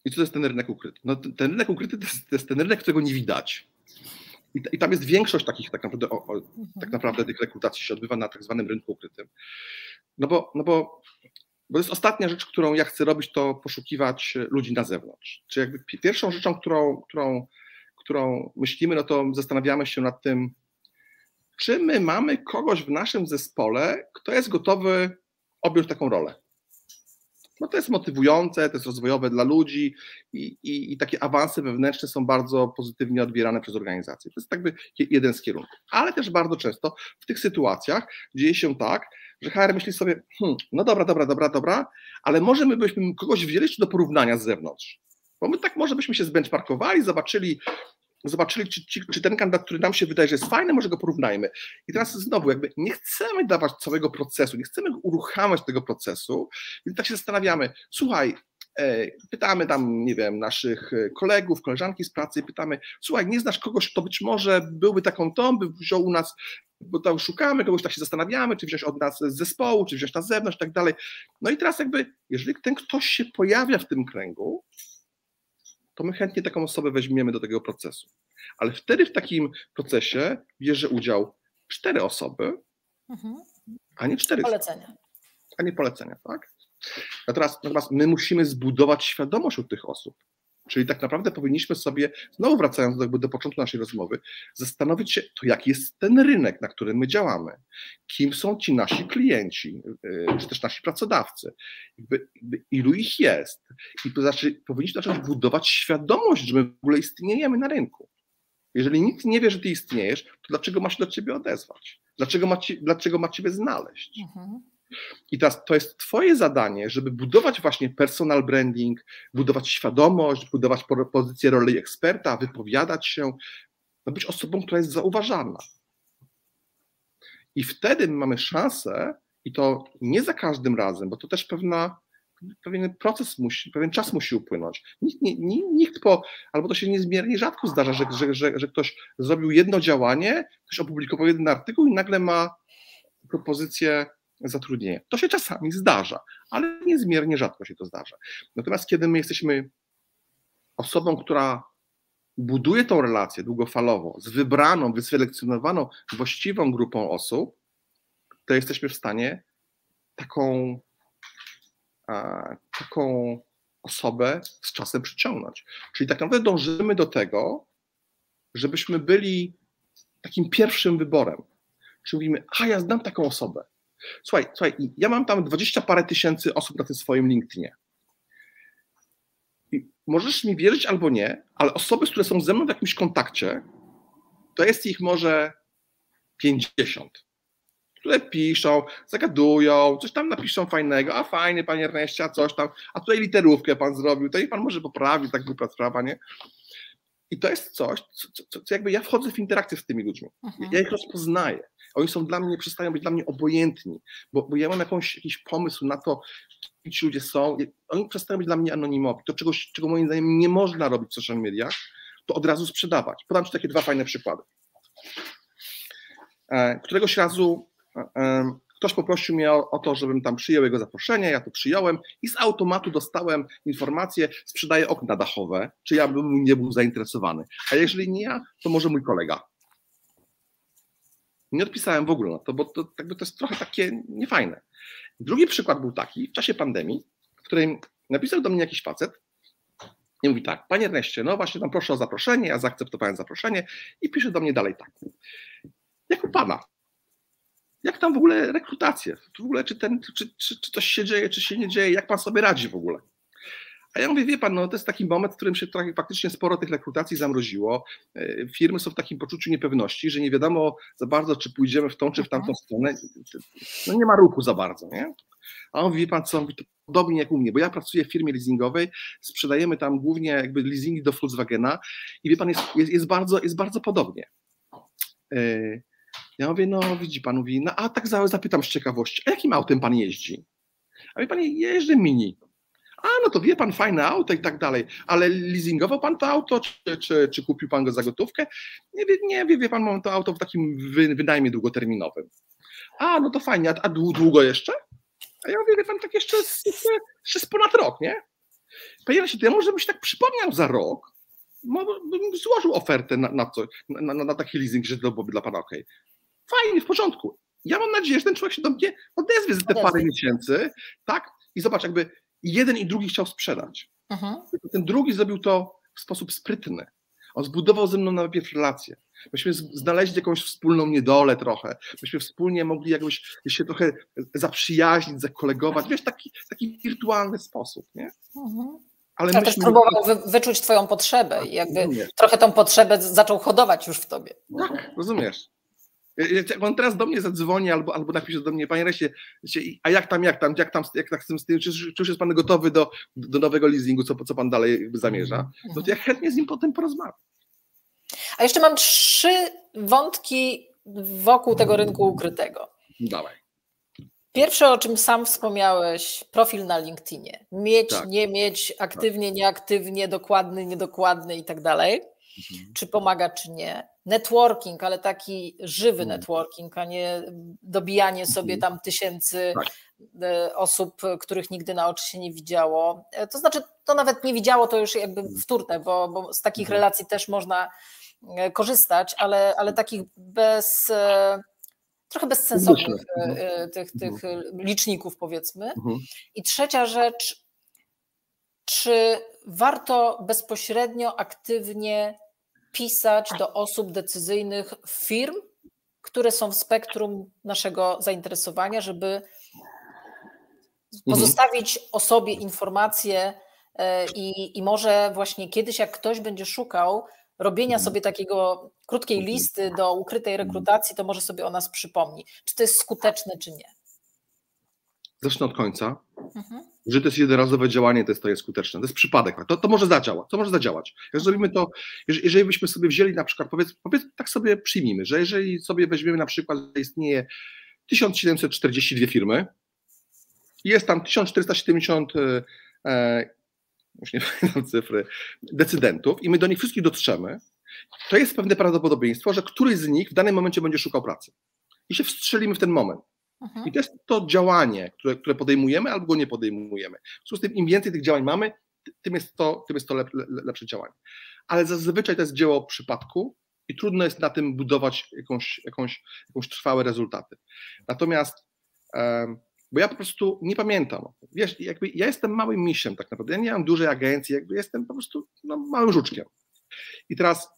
I co to jest ten rynek ukryty? No, ten rynek ukryty to jest, to jest ten rynek, którego nie widać. I, I, tam jest większość takich tak naprawdę, o, o, mhm. tak naprawdę tych rekrutacji się odbywa na tak zwanym rynku ukrytym. No bo, no bo, bo to jest ostatnia rzecz, którą ja chcę robić, to poszukiwać ludzi na zewnątrz. Czyli jakby pierwszą rzeczą, którą, którą, którą myślimy, no to zastanawiamy się nad tym, czy my mamy kogoś w naszym zespole, kto jest gotowy objąć taką rolę. No to jest motywujące, to jest rozwojowe dla ludzi i, i, i, takie awanse wewnętrzne są bardzo pozytywnie odbierane przez organizacje. To jest jakby jeden z kierunków. Ale też bardzo często w tych sytuacjach dzieje się tak, że HR myśli sobie, hmm, no dobra, dobra, dobra, dobra, ale może my byśmy kogoś wzięli do porównania z zewnątrz. Bo my tak może byśmy się zbenchmarkowali, zobaczyli, zobaczyli, czy, czy, czy, ten kandydat, który nam się wydaje, że jest fajny, może go porównajmy. I teraz znowu, jakby nie chcemy dawać całego procesu, nie chcemy uruchamiać tego procesu, więc tak się zastanawiamy, słuchaj, e, pytamy tam, nie wiem, naszych e, kolegów, koleżanki z pracy, pytamy, słuchaj, nie znasz kogoś, kto być może byłby taką tą, by wziął u nas, bo tam szukamy kogoś, tak się zastanawiamy, czy wziąć od nas z zespołu, czy wziąć na zewnątrz i tak dalej. No i teraz jakby, jeżeli ten ktoś się pojawia w tym kręgu, to my chętnie taką osobę weźmiemy do tego procesu. Ale wtedy w takim procesie bierze udział cztery osoby, mhm. a nie cztery. Polecenia. A nie polecenia, tak? Natomiast, natomiast my musimy zbudować świadomość u tych osób. Czyli tak naprawdę powinniśmy sobie, znowu wracając do, do początku naszej rozmowy, zastanowić się, to jaki jest ten rynek, na którym my działamy, kim są ci nasi klienci, y, czy też nasi pracodawcy, jakby, jakby ilu ich jest. I to znaczy, powinniśmy zacząć budować świadomość, że my w ogóle istniejemy na rynku. Jeżeli nikt nie wie, że ty istniejesz, to dlaczego ma się do ciebie odezwać? Dlaczego ma, ci, dlaczego ma ciebie znaleźć? Mhm. I teraz to jest Twoje zadanie, żeby budować właśnie personal branding, budować świadomość, budować pozycję roli eksperta, wypowiadać się, no być osobą, która jest zauważalna. I wtedy mamy szansę, i to nie za każdym razem, bo to też pewna, pewien proces musi, pewien czas musi upłynąć. Nikt, nie, nikt po, albo to się niezmiernie rzadko zdarza, że, że, że, że ktoś zrobił jedno działanie, ktoś opublikował jeden artykuł i nagle ma propozycję zatrudnienia. To się czasami zdarza, ale niezmiernie rzadko się to zdarza. Natomiast kiedy my jesteśmy osobą, która buduje tą relację długofalowo z wybraną, wyselekcjonowaną, właściwą grupą osób, to jesteśmy w stanie taką, taką osobę z czasem przyciągnąć. Czyli tak naprawdę dążymy do tego, żebyśmy byli takim pierwszym wyborem. Czyli mówimy, a ja znam taką osobę. Słuchaj, słuchaj, ja mam tam dwadzieścia parę tysięcy osób na tym swoim LinkedInie. I możesz mi wierzyć albo nie, ale osoby, które są ze mną w jakimś kontakcie, to jest ich może 50, które piszą, zagadują, coś tam napiszą fajnego, a fajnie, panie Erneście, a coś tam, a tutaj literówkę pan zrobił, to i pan może poprawić, tak głupia sprawa, nie? I to jest coś, co, co, co, jakby ja wchodzę w interakcję z tymi ludźmi. Mhm. Ja ich rozpoznaję. Oni są dla mnie, przestają być dla mnie obojętni, bo, bo ja mam jakąś, jakiś pomysł na to, kim ci ludzie są. Oni przestają być dla mnie anonimowi. To, czego, czego moim zdaniem nie można robić w social mediach, to od razu sprzedawać. Podam Ci takie dwa fajne przykłady. E, któregoś razu e, ktoś poprosił mnie o, o, to, żebym tam przyjął jego zaproszenie, ja to przyjąłem i z automatu dostałem informację, sprzedaję okna dachowe, czy ja bym nie był zainteresowany. A jeżeli nie ja, to może mój kolega. Nie odpisałem w ogóle na to, bo to, to jest trochę takie niefajne. Drugi przykład był taki, w czasie pandemii, w którym napisał do mnie jakiś facet i mówi tak, panie Erneście, no właśnie tam proszę o zaproszenie, ja zaakceptowałem zaproszenie i pisze do mnie dalej tak. Jak u pana? Jak tam w ogóle rekrutacje? W ogóle czy, ten, czy, czy, czy coś się dzieje, czy się nie dzieje? Jak pan sobie radzi w ogóle? A ja mówię, wie pan, no to jest taki moment, w którym się trochę, faktycznie sporo tych rekrutacji zamroziło. E, firmy są w takim poczuciu niepewności, że nie wiadomo za bardzo, czy pójdziemy w tą, czy w tamtą mhm. stronę. No nie ma ruchu za bardzo, nie? A on mówi, wie pan co, mówi, to podobnie jak u mnie, bo ja pracuję w firmie leasingowej, sprzedajemy tam głównie jakby leasingi do Volkswagena i wie pan, jest, jest, jest bardzo, jest bardzo podobnie. E, ja mówię, no widzi pan, mówi, no a tak zapytam z ciekawości, a jakim autem pan jeździ? A wie pan, jeżdżę mini a no to wie pan, fajne auto i tak dalej, ale leasingował pan to auto, czy, czy, czy kupił pan go za gotówkę? Nie wie, nie wie, wie pan, mam to auto w takim wy, wynajmie długoterminowym. A, no to fajnie, a, a długo jeszcze? A ja mówię, wie pan, tak jeszcze, jeszcze, jeszcze ponad rok, nie? Panie się, to ja może bym się tak przypomniał za rok, bym złożył ofertę na, na, co, na, na, na taki leasing, że to byłoby dla pana ok. Fajnie, w porządku. Ja mam nadzieję, że ten człowiek się do mnie odezwie za te parę miesięcy, tak? I zobacz, jakby jeden i drugi chciał sprzedać. Mhm. Ten drugi zrobił to w sposób sprytny. On zbudował ze mną najpierw relację. Myśmy znaleźli jakąś wspólną niedolę trochę. Myśmy wspólnie mogli jakoś się trochę zaprzyjaźnić, zakolegować. Wiesz, taki, taki wirtualny sposób, nie? Mhm. Ale ja myśmy... też próbował wy, wyczuć twoją potrzebę i jakby trochę tą potrzebę zaczął hodować już w tobie. Tak, rozumiesz. Jak on teraz do mnie zadzwoni albo, albo napisze do mnie, panie Resie, a jak tam, jak tam, jak tam, jak tak z tym, z tym czy, czy już jest pan gotowy do, do nowego leasingu, co, co pan dalej zamierza, mhm. no to ja chętnie z nim potem porozmawiam. A jeszcze mam trzy wątki wokół tego rynku ukrytego. Dawaj. Pierwsze, o czym sam wspomniałeś, profil na LinkedInie. Mieć, tak. nie mieć, aktywnie, nieaktywnie, dokładny, niedokładny i tak dalej. Mhm. Czy pomaga, czy nie. Networking, ale taki żywy mhm. networking, a nie dobijanie sobie mhm. tam tysięcy tak. E, osób, których nigdy na oczy się nie widziało. E, to znaczy, to nawet nie widziało, to już jakby wtórne, bo, bo z takich relacji też można e, korzystać, ale, ale takich bez trochę bezsensownych tych, tych liczników, powiedzmy. I trzecia rzecz, czy warto bezpośrednio, aktywnie pisać do osób decyzyjnych firm, które są w spektrum naszego zainteresowania, żeby mhm. pozostawić o sobie informacje e, i, i może właśnie kiedyś, jak ktoś będzie szukał robienia Mhm. sobie takiego krótkiej Mhm. listy do ukrytej rekrutacji, to może sobie o nas przypomni. Czy to jest skuteczne, czy nie? Zacznę od końca. Mhm. Że to jest jednorazowe działanie, to jest, to jest skuteczne. To jest przypadek. To, to może zadziałać. To może zadziałać. Jak zrobimy to, jeżeli, jeżeli byśmy sobie wzięli na przykład, powiedz, powiedz, tak sobie przyjmijmy, że jeżeli sobie weźmiemy na przykład, że istnieje 1742 firmy, i jest tam 1470 e, e, już nie pamiętam cyfry, decydentów i my do nich wszystkich dotrzemy, to jest pewne prawdopodobieństwo, że któryś z nich w danym momencie będzie szukał pracy. I się wstrzelimy w ten moment. Mhm. I to jest to działanie, które, które podejmujemy albo go nie podejmujemy. W związku z tym im więcej tych działań mamy, tym jest to, tym jest to lep, le, lepsze działanie. Ale zazwyczaj to jest dzieło przypadku i trudno jest na tym budować jakąś, jakąś, jakąś trwałe rezultaty. Natomiast bo ja po prostu nie pamiętam. Wiesz, jakby ja jestem małym misiem tak naprawdę. Ja nie mam dużej agencji, jakby jestem po prostu no, małym żuczkiem. I teraz,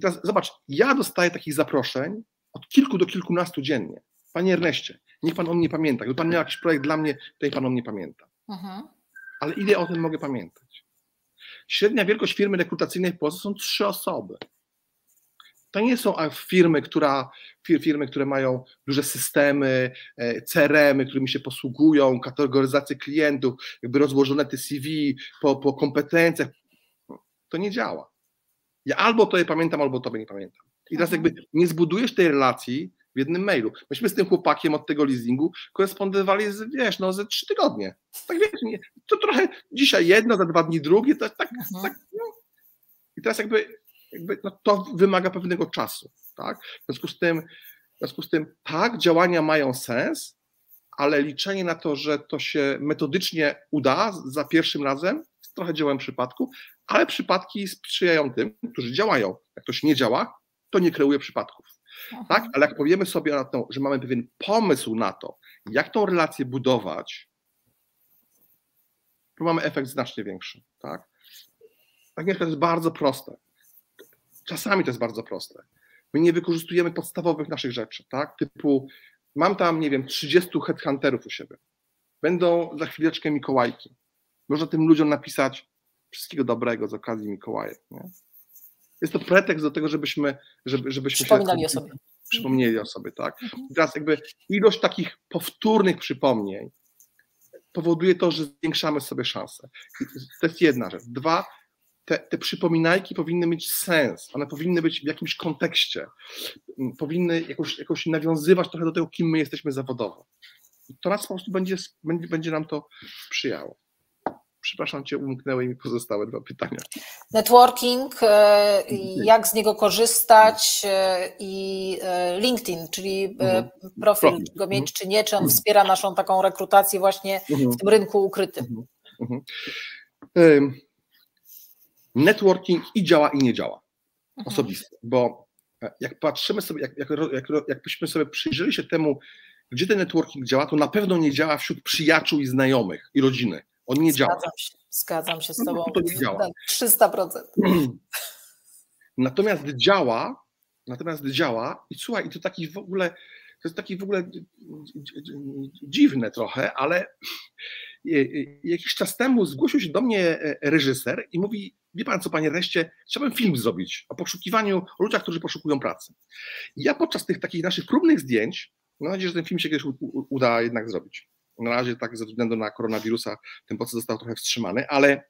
teraz zobacz, ja dostaję takich zaproszeń od kilku do kilkunastu dziennie. Panie Erneście, niech pan o mnie pamięta. Gdyby pan miał jakiś projekt dla mnie, to niech pan o mnie pamięta. Mhm. Ale ile o tym mogę pamiętać? Średnia wielkość firmy rekrutacyjnej w Polsce są trzy osoby. To nie są firmy, która, firmy, które mają duże systemy, e, CRM-y, którymi się posługują, kategoryzację klientów, jakby rozłożone te CV po, po kompetencjach. To nie działa. Ja albo to je pamiętam, albo to nie pamiętam. I teraz Mhm. jakby nie zbudujesz tej relacji w jednym mailu. Myśmy z tym chłopakiem od tego leasingu korespondowali, z, wiesz, no ze trzy tygodnie. Tak wiesz, nie, to trochę dzisiaj jedno, za dwa dni drugie, to tak, Mhm. tak no. I teraz jakby, jakby no to wymaga pewnego czasu, tak? W związku z tym, w związku z tym tak, działania mają sens, ale liczenie na to, że to się metodycznie uda za pierwszym razem, jest trochę dziełem przypadku, ale przypadki sprzyjają tym, którzy działają. Jak ktoś nie działa, to nie kreuje przypadków. Tak? Ale jak powiemy sobie na to, że mamy pewien pomysł na to, jak tą relację budować, to mamy efekt znacznie większy. Tak? Tak to jest bardzo proste. Czasami to jest bardzo proste. My nie wykorzystujemy podstawowych naszych rzeczy, tak? Typu mam tam, nie wiem, 30 headhunterów u siebie. Będą za chwileczkę Mikołajki. Można tym ludziom napisać wszystkiego dobrego z okazji Mikołajek. Nie? Jest to pretekst do tego, żebyśmy, żeby, żebyśmy Przypominali się, o sobie. Przypomnieli o sobie, tak? Mhm. I teraz jakby ilość takich powtórnych przypomnień powoduje to, że zwiększamy sobie szanse. To jest jedna rzecz. Dwa, te, te przypominajki powinny mieć sens, one powinny być w jakimś kontekście, m, powinny jakoś, jakoś nawiązywać trochę do tego, kim my jesteśmy zawodowo. I to nas po prostu będzie, będzie, będzie nam to sprzyjało. Przepraszam Cię, umknęły mi pozostałe dwa pytania. Networking, e, jak z niego korzystać e, i e, LinkedIn, czyli Mhm. profil, Profil. czy go mieć, Mhm. czy nie, czy on wspiera naszą taką rekrutację właśnie Mhm. w tym rynku ukrytym. Mhm. Mhm. Networking i działa, i nie działa. Mhm. osobiste, bo jak patrzymy sobie, jak, jak, jak, jakbyśmy sobie przyjrzeli się temu, gdzie ten networking działa, to na pewno nie działa wśród przyjaciół i znajomych i rodziny. On nie działa. Zgadzam się, zgadzam się z No, Tobą. to nie działa. na 300%. Natomiast działa, natomiast działa i słuchaj, i to taki w ogóle, to jest taki w ogóle dziwne trochę, ale e, jakiś czas temu zgłosił się do mnie e, reżyser i mówi, wie pan co, panie Reście, chciałbym film zrobić o poszukiwaniu, o ludziach, którzy poszukują pracy. I ja podczas tych takich naszych próbnych zdjęć, mam nadzieję, że ten film się kiedyś uda jednak zrobić. Na razie tak ze względu na koronawirusa ten proces został trochę wstrzymany, ale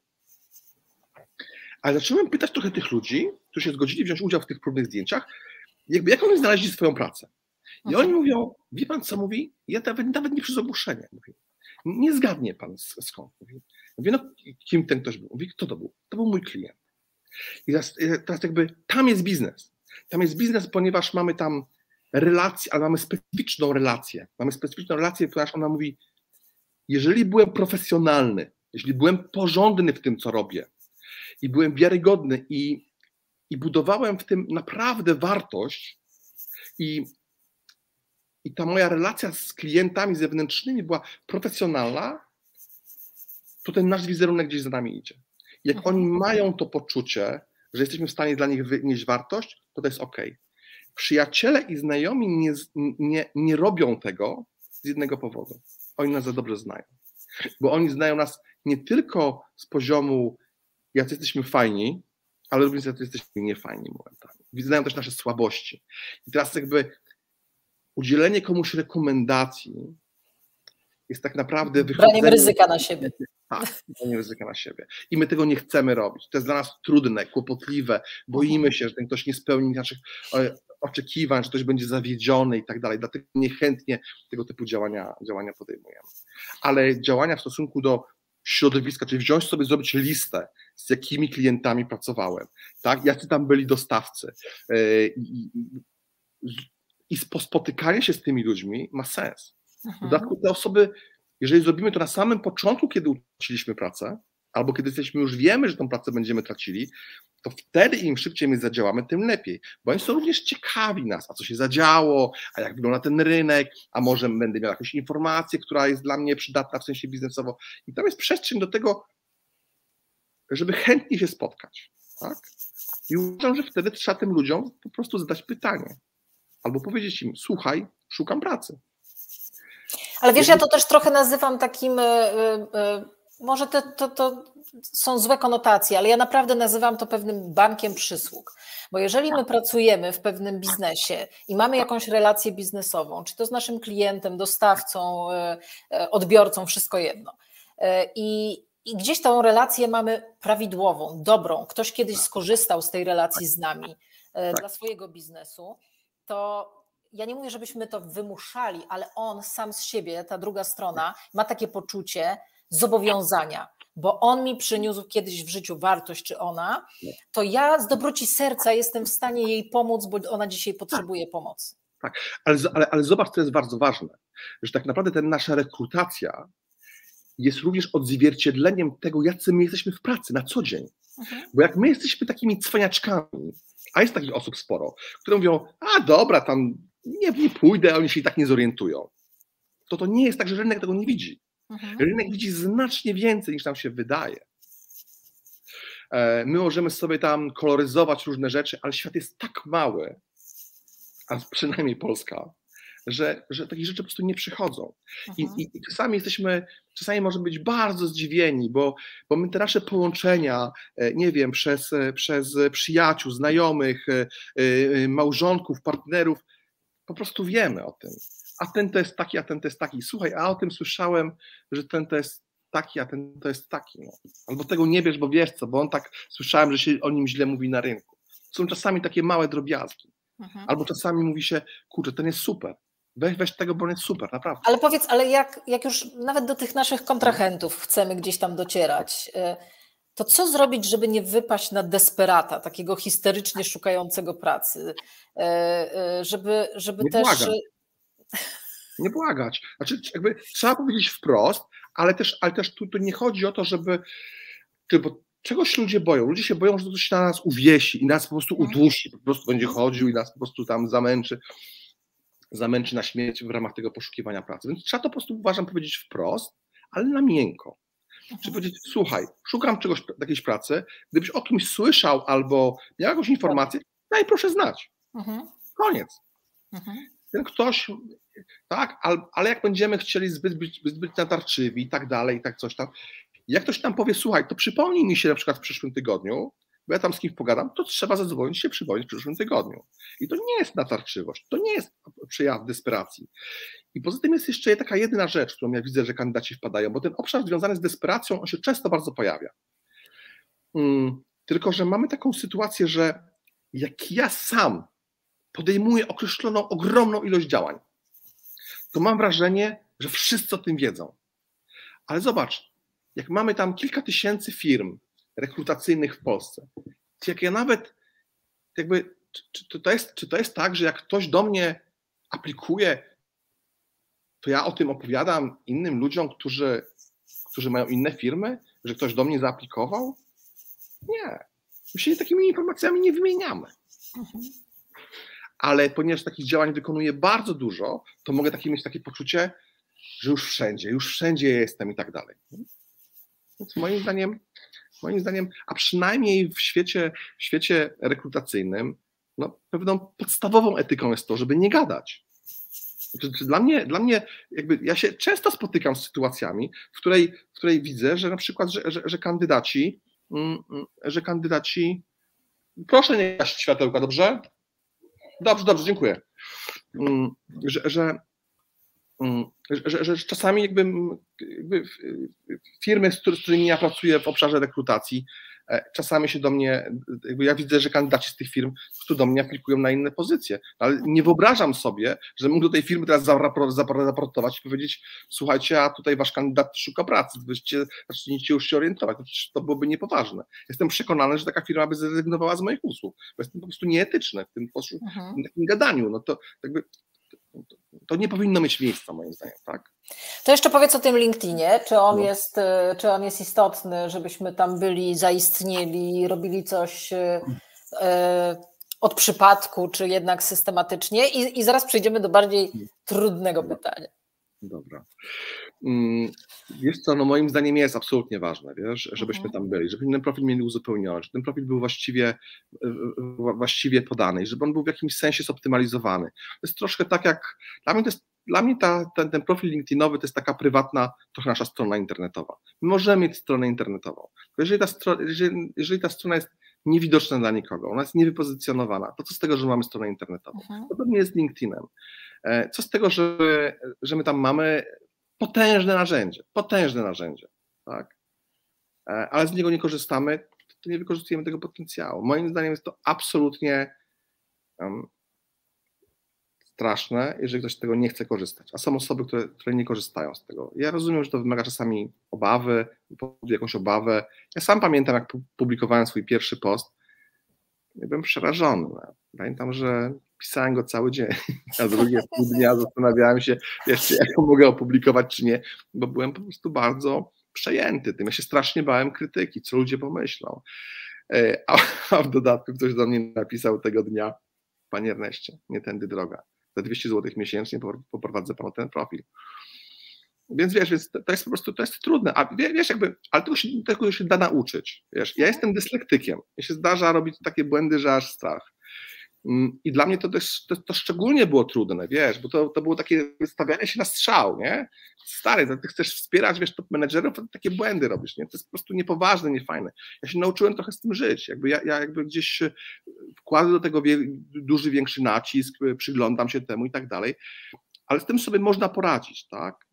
ale zacząłem pytać trochę tych ludzi, którzy się zgodzili wziąć udział w tych próbnych zdjęciach, jakby jak oni znaleźli swoją pracę. I oni mówią, wie pan co mówi? Ja nawet, nawet nie przez ogłoszenie. Mówi. Nie zgadnie pan skąd. Mówi. Mówię, no kim ten ktoś był? Mówi, kto to był? To był mój klient. I teraz, e, teraz jakby tam jest biznes. Tam jest biznes, ponieważ mamy tam relację, ale mamy specyficzną relację. Mamy specyficzną relację, ponieważ ona mówi, jeżeli byłem profesjonalny, jeśli byłem porządny w tym, co robię, i byłem wiarygodny i, i budowałem w tym naprawdę wartość i, i ta moja relacja z klientami zewnętrznymi była profesjonalna, to ten nasz wizerunek gdzieś za nami idzie. Jak Mhm. oni mają to poczucie, że jesteśmy w stanie dla nich wynieść wartość, to to jest ok. Przyjaciele i znajomi nie, nie, nie robią tego z jednego powodu. Oni nas za dobrze znają. Bo oni znają nas nie tylko z poziomu, jacy jesteśmy fajni, ale również jesteśmy niefajni momentami. Znają też nasze słabości. I teraz jakby udzielenie komuś rekomendacji jest tak naprawdę Braniem ryzyka na siebie. Tak, branie ryzyka na siebie. I my tego nie chcemy robić. To jest dla nas trudne, kłopotliwe. Boimy się, że ten ktoś nie spełni naszych e, oczekiwań, że ktoś będzie zawiedziony i tak dalej. Dlatego niechętnie tego typu działania, działania podejmujemy. Ale działania w stosunku do środowiska, czyli wziąć sobie, zrobić listę, z jakimi klientami pracowałem, tak, jacy tam byli dostawcy e, i, i spotykanie się z tymi ludźmi ma sens. W dodatku te osoby, jeżeli zrobimy to na samym początku, kiedy utraciliśmy pracę, albo kiedy jesteśmy już wiemy, że tą pracę będziemy tracili, to wtedy im szybciej my zadziałamy, tym lepiej. Bo oni są również ciekawi nas, a co się zadziało, a jak wygląda ten rynek, a może będę miał jakąś informację, która jest dla mnie przydatna w sensie biznesowo. I tam jest przestrzeń do tego, żeby chętnie się spotkać. Tak? I uważam, że wtedy trzeba tym ludziom po prostu zadać pytanie. Albo powiedzieć im, słuchaj, szukam pracy. Ale wiesz, ja to też trochę nazywam takim, e, e, może to, to, to są złe konotacje, ale ja naprawdę nazywam to pewnym bankiem przysług. Bo jeżeli my pracujemy w pewnym biznesie i mamy jakąś relację biznesową, czy to z naszym klientem, dostawcą, e, odbiorcą, wszystko jedno. I, i gdzieś tą relację mamy prawidłową, dobrą. Ktoś kiedyś skorzystał z tej relacji z nami tak. dla swojego biznesu, to ja nie mówię, żebyśmy to wymuszali, ale on sam z siebie, ta druga strona, ma takie poczucie zobowiązania, bo on mi przyniósł kiedyś w życiu wartość, czy ona, to ja z dobroci serca jestem w stanie jej pomóc, bo ona dzisiaj potrzebuje pomocy. Tak, ale, ale, ale zobacz, co jest bardzo ważne, że tak naprawdę ta nasza rekrutacja jest również odzwierciedleniem tego, jacy my jesteśmy w pracy na co dzień. Mhm. Bo jak my jesteśmy takimi cwaniaczkami, a jest takich osób sporo, które mówią, a dobra, tam nie, nie pójdę, oni się i tak nie zorientują. To to nie jest tak, że rynek tego nie widzi. Mhm. Rynek widzi znacznie więcej niż nam się wydaje. E, my możemy sobie tam koloryzować różne rzeczy, ale świat jest tak mały, a przynajmniej Polska, że, że takie rzeczy po prostu nie przychodzą. I, mhm. i, I, czasami jesteśmy, czasami możemy być bardzo zdziwieni, bo, bo my te nasze połączenia, e, nie wiem, przez, e, przez przyjaciół, znajomych, małżonków, partnerów, po prostu wiemy o tym. A ten to jest taki, a ten to jest taki. Słuchaj, a o tym słyszałem, że ten to jest taki, a ten to jest taki. No. Albo tego nie wiesz, bo wiesz co, bo on tak słyszałem, że się o nim źle mówi na rynku. Są czasami takie małe drobiazgi. Mhm. Albo czasami mówi się, kurczę, ten jest super. Weź, weź tego, bo on jest super, naprawdę. Ale powiedz, ale jak, jak już nawet do tych naszych kontrahentów chcemy gdzieś tam docierać, y, to co zrobić, żeby nie wypaść na desperata, takiego histerycznie szukającego pracy, e, e, żeby, żeby nie też... Błagać. Nie błagać. Znaczy, jakby trzeba powiedzieć wprost, ale też, ale też tu, tu nie chodzi o to, żeby... Bo czegoś ludzie boją? Ludzie się boją, że to się na nas uwiesi i nas po prostu mhm. udusi, po prostu będzie chodził i nas po prostu tam zamęczy, zamęczy na śmierć w ramach tego poszukiwania pracy. Więc trzeba to po prostu, uważam, powiedzieć wprost, ale na miękko. Czy powiedzieć, słuchaj, szukam czegoś, jakiejś pracy, gdybyś o kimś słyszał albo miał jakąś informację, daj proszę znać. Mhm. Koniec. Mhm. Ten ktoś, tak, ale jak będziemy chcieli zbyt być, zbyt natarczywi i tak dalej, i tak coś tam, jak ktoś tam powie, słuchaj, to przypomnij mi się na przykład w przyszłym tygodniu, bo ja tam z kimś pogadam, to trzeba zadzwonić się przypomnieć w przyszłym tygodniu. I to nie jest natarczywość, to nie jest przejaw desperacji. I poza tym jest jeszcze taka jedyna rzecz, którą ja widzę, że kandydaci wpadają, bo ten obszar związany z desperacją, on się często bardzo pojawia. Hmm, tylko, że mamy taką sytuację, że jak ja sam podejmuję określoną ogromną ilość działań, to mam wrażenie, że wszyscy o tym wiedzą. Ale zobacz, jak mamy tam kilka tysięcy firm rekrutacyjnych w Polsce, jak ja nawet jakby, czy, czy, to jest, czy to jest tak, że jak ktoś do mnie aplikuje, to ja o tym opowiadam innym ludziom, którzy, którzy mają inne firmy, że ktoś do mnie zaaplikował? Nie. My się takimi informacjami nie wymieniamy. Mhm. Ale ponieważ takich działań wykonuję bardzo dużo, to mogę takie mieć takie poczucie, że już wszędzie, już wszędzie jestem i tak dalej. Więc moim zdaniem, moim zdaniem, a przynajmniej w świecie, w świecie rekrutacyjnym, no, pewną podstawową etyką jest to, żeby nie gadać. Dla mnie, dla mnie jakby ja się często spotykam z sytuacjami, w której, w której widzę, że na przykład, że, że, że kandydaci, mm, mm, że kandydaci proszę nie gasić światełka, dobrze? Dobrze, dobrze, dziękuję. Mm, że, że, mm, że, że czasami jakby, jakby firmy, z którymi ja pracuję w obszarze rekrutacji, E, czasami się do mnie, jakby ja widzę, że kandydaci z tych firm tu do mnie aplikują na inne pozycje, ale nie wyobrażam sobie, że mógł do tej firmy teraz zaportować i powiedzieć, słuchajcie, a tutaj wasz kandydat szuka pracy, wyście zacznijcie już się orientować, to byłoby niepoważne. Jestem przekonany, że taka firma by zrezygnowała z moich usług, bo jestem po prostu nieetyczny w tym, mhm. w takim gadaniu, no to jakby to nie powinno mieć miejsca moim zdaniem, tak? To jeszcze powiedz o tym LinkedInie, czy on, no. jest, e, czy on jest istotny, żebyśmy tam byli, zaistnieli, robili coś e, e, od przypadku, czy jednak systematycznie i, i zaraz przejdziemy do bardziej trudnego pytania. Dobra. Mm, wiesz co, no moim zdaniem jest absolutnie ważne, wiesz, żebyśmy mhm. tam byli, żeby ten profil mieli uzupełniony, żeby ten profil był właściwie, właściwie podany i żeby on był w jakimś sensie zoptymalizowany. To jest troszkę tak jak, dla mnie jest dla mnie ta, ten, ten, profil LinkedInowy to jest taka prywatna, trochę nasza strona internetowa. My możemy mieć stronę internetową. Jeżeli ta, stro, jeżeli, jeżeli ta strona jest niewidoczna dla nikogo, ona jest niewypozycjonowana, to co z tego, że mamy stronę internetową? Mhm. To pewnie jest LinkedInem. E, co z tego, że, że my tam mamy potężne narzędzie, potężne narzędzie, tak? E, ale z niego nie korzystamy, to nie wykorzystujemy tego potencjału. Moim zdaniem jest to absolutnie um, straszne, jeżeli ktoś z tego nie chce korzystać, a są osoby, które, które nie korzystają z tego. Ja rozumiem, że to wymaga czasami obawy, jakąś obawę. Ja sam pamiętam, jak publikowałem swój pierwszy post, byłem przerażony. Pamiętam, że pisałem go cały dzień, a drugie pół dnia zastanawiałem się jeszcze, jak go mogę opublikować, czy nie, bo byłem po prostu bardzo przejęty tym. Ja się strasznie bałem krytyki, co ludzie pomyślą. E, a, a w dodatku ktoś do mnie napisał tego dnia, panie Erneście, nie tędy droga. Za 200 zł miesięcznie poprowadzę panu ten profil. Więc wiesz, więc to jest po prostu, to jest trudne, a wiesz, jakby, ale tego się, tego się da nauczyć, wiesz, ja jestem dyslektykiem, mi się zdarza robić takie błędy, że aż strach. Mm, I dla mnie to też to, to, szczególnie było trudne, wiesz, bo to, to było takie wystawianie się na strzał, nie? Stary, ty chcesz wspierać, wiesz, top menedżerów, to takie błędy robisz, nie? To jest po prostu niepoważne, niefajne. Ja się nauczyłem trochę z tym żyć, jakby ja, ja jakby gdzieś wkładę do tego wie, duży, większy nacisk, przyglądam się temu i tak dalej, ale z tym sobie można poradzić, tak?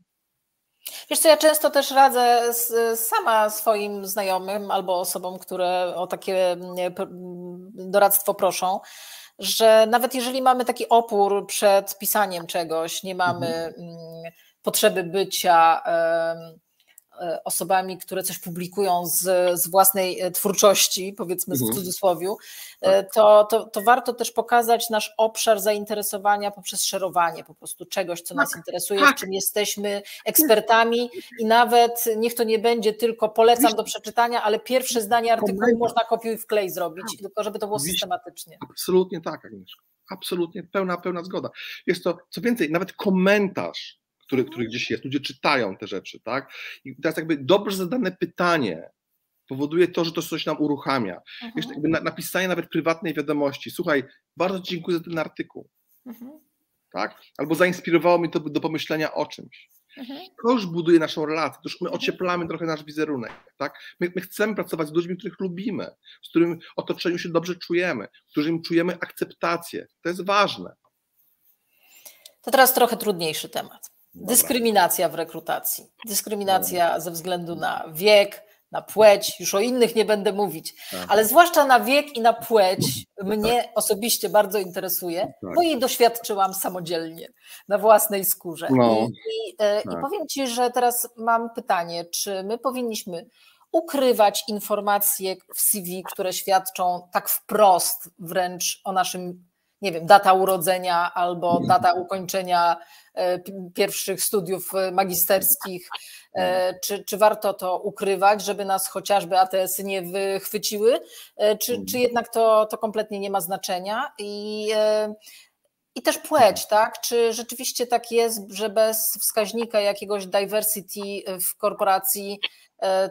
Wiesz co, ja często też radzę z, sama swoim znajomym albo osobom, które o takie mm, doradztwo proszą, że nawet jeżeli mamy taki opór przed pisaniem czegoś, nie mamy mhm. Mm, potrzeby bycia E, osobami, które coś publikują z, z własnej e, twórczości, powiedzmy w mhm. cudzysłowie, e, tak. to, to, to warto też pokazać nasz obszar zainteresowania poprzez szerowanie po prostu czegoś, co nas tak, interesuje, w tak. czym jesteśmy ekspertami i nawet niech to nie będzie tylko polecam do przeczytania, ale pierwsze zdanie artykułu można kopiuj w klej zrobić, tylko żeby to było systematycznie. Absolutnie tak, Agnieszka. Absolutnie pełna, pełna zgoda. Jest to, co więcej, nawet komentarz który, który gdzieś jest, ludzie czytają te rzeczy, tak? I teraz jakby dobrze zadane pytanie powoduje to, że to coś nam uruchamia. Mhm. Jeszcze jakby napisanie nawet prywatnej wiadomości, słuchaj, bardzo Ci dziękuję za ten artykuł, mhm. tak? Albo zainspirowało mnie to do pomyślenia o czymś. Mhm. To już buduje naszą relację, to już my ocieplamy trochę nasz wizerunek, tak? My, my, chcemy pracować z ludźmi, których lubimy, z którym otoczeniu się dobrze czujemy, którym czujemy akceptację. To jest ważne. To teraz trochę trudniejszy temat. Dyskryminacja w rekrutacji. Dyskryminacja ze względu na wiek, na płeć, już o innych nie będę mówić, tak. ale zwłaszcza na wiek i na płeć mnie tak. osobiście bardzo interesuje, tak. bo jej doświadczyłam samodzielnie, na własnej skórze. No. I, i, e, I powiem Ci, że teraz mam pytanie, czy my powinniśmy ukrywać informacje w CV, które świadczą tak wprost wręcz o naszym nie wiem, data urodzenia albo data ukończenia e, pierwszych studiów e, magisterskich, e, czy, czy warto to ukrywać, żeby nas chociażby ATS-y nie wychwyciły, czy, czy jednak to, to kompletnie nie ma znaczenia? I i też płeć, tak? Czy rzeczywiście tak jest, że bez wskaźnika jakiegoś diversity w korporacji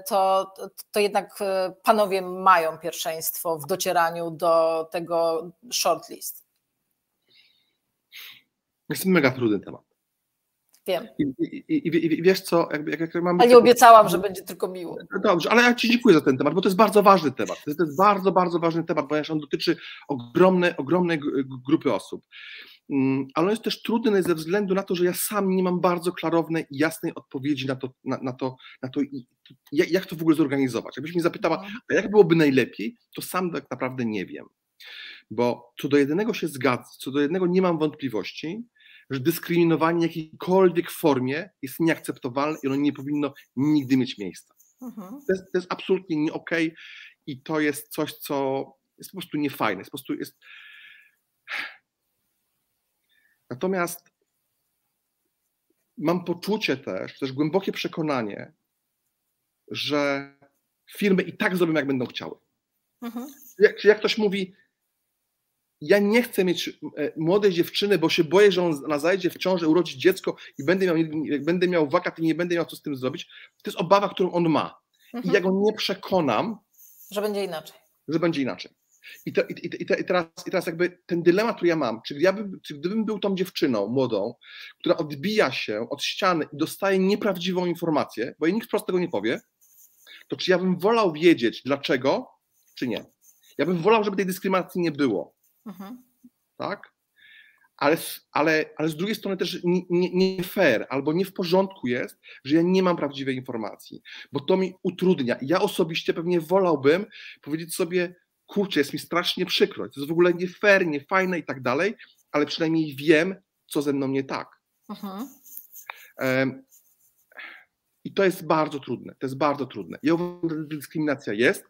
to, to jednak panowie mają pierwszeństwo w docieraniu do tego shortlist? Jest mega trudny temat. Wiem. I, i, i, i wiesz co, jak, jak, jak mam... Ale nie obiecałam, że będzie tylko miło. Dobrze, ale ja Ci dziękuję za ten temat, bo to jest bardzo ważny temat. To jest bardzo, bardzo ważny temat, ponieważ on dotyczy ogromnej, ogromnej grupy osób. Mm, ale on jest też trudny ze względu na to, że ja sam nie mam bardzo klarownej i jasnej odpowiedzi na to, na, na to, na to jak, to w ogóle zorganizować. Jakbyś mnie zapytała, no. a jak byłoby najlepiej, to sam tak naprawdę nie wiem. Bo co do jednego się zgadzam, co do jednego nie mam wątpliwości, że dyskryminowanie w jakiejkolwiek formie jest nieakceptowalne i ono nie powinno nigdy mieć miejsca. Mhm. To, jest, to jest absolutnie nie okej okay i to jest coś, co jest po prostu niefajne. Jest po prostu jest... Natomiast mam poczucie też, też głębokie przekonanie, że firmy i tak zrobią, jak będą chciały. Mhm. Jak, jak ktoś mówi, ja nie chcę mieć e, młodej dziewczyny, bo się boję, że ona zajdzie w ciąży, urodzi dziecko i będę miał, będę miał wakat i nie będę miał co z tym zrobić. To jest obawa, którą on ma. Mhm. I ja go nie przekonam, że będzie inaczej. Że będzie inaczej. I, to, i, i, i, teraz, I teraz jakby ten dylemat, który ja mam, czy, ja bym, czy gdybym był tą dziewczyną młodą, która odbija się od ściany i dostaje nieprawdziwą informację, bo jej nikt wprost tego nie powie, to czy ja bym wolał wiedzieć dlaczego, czy nie? Ja bym wolał, żeby tej dyskryminacji nie było. Mhm. Tak? Ale, ale, ale z drugiej strony też nie, nie, fair albo nie w porządku jest, że ja nie mam prawdziwej informacji, bo to mi utrudnia. Ja osobiście pewnie wolałbym powiedzieć sobie, kurczę, jest mi strasznie przykro, to jest w ogóle nie fair, nie fajne i tak dalej, ale przynajmniej wiem, co ze mną nie tak. Mhm. Um, I to jest bardzo trudne, to jest bardzo trudne. Ja uważam, że dyskryminacja jest,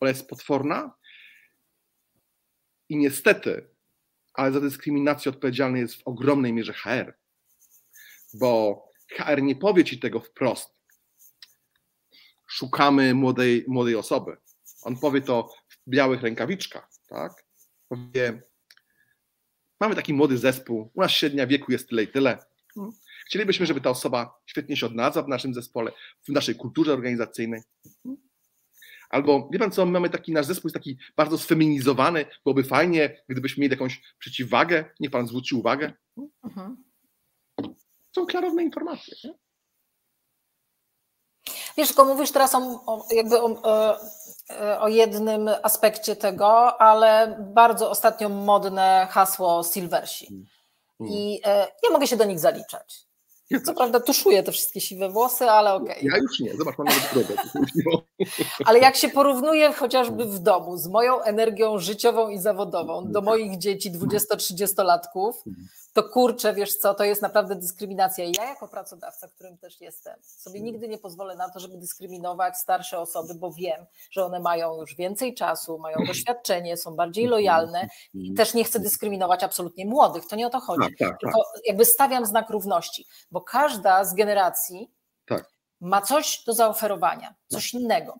ona jest potworna, i niestety, ale za dyskryminację odpowiedzialny jest w ogromnej mierze HR, bo HR nie powie ci tego wprost. Szukamy młodej, młodej osoby. On powie to w białych rękawiczkach, tak? Powie, mamy taki młody zespół, u nas średnia wieku jest tyle i tyle. Chcielibyśmy, żeby ta osoba świetnie się odnalazła w naszym zespole, w naszej kulturze organizacyjnej. Albo wie pan co, mamy taki nasz zespół jest taki bardzo sfeminizowany, byłoby fajnie, gdybyśmy mieli jakąś przeciwwagę, niech pan zwróci uwagę. Mhm. Są klarowne informacje. Nie? Wiesz, tylko mówisz teraz o, o jakby o, o, jednym aspekcie tego, ale bardzo ostatnio modne hasło Silversi. Mm. I e, ja mogę się do nich zaliczać. Ja Co prawda tuszuję te wszystkie siwe włosy, ale okej. Okay. Ja już nie, zobacz, mam nawet brodę. ale jak się porównuje chociażby w domu z moją energią życiową i zawodową do moich dzieci 20-30-latków, to kurczę, wiesz co, to jest naprawdę dyskryminacja. Ja jako pracodawca, którym też jestem, sobie mm. nigdy nie pozwolę na to, żeby dyskryminować starsze osoby, bo wiem, że one mają już więcej czasu, mają doświadczenie, są bardziej mm, lojalne i też nie chcę dyskryminować absolutnie młodych, to nie o to chodzi. Tak, tak, tak. Tylko jakby stawiam znak równości, bo każda z generacji tak. Ma coś do zaoferowania, coś innego.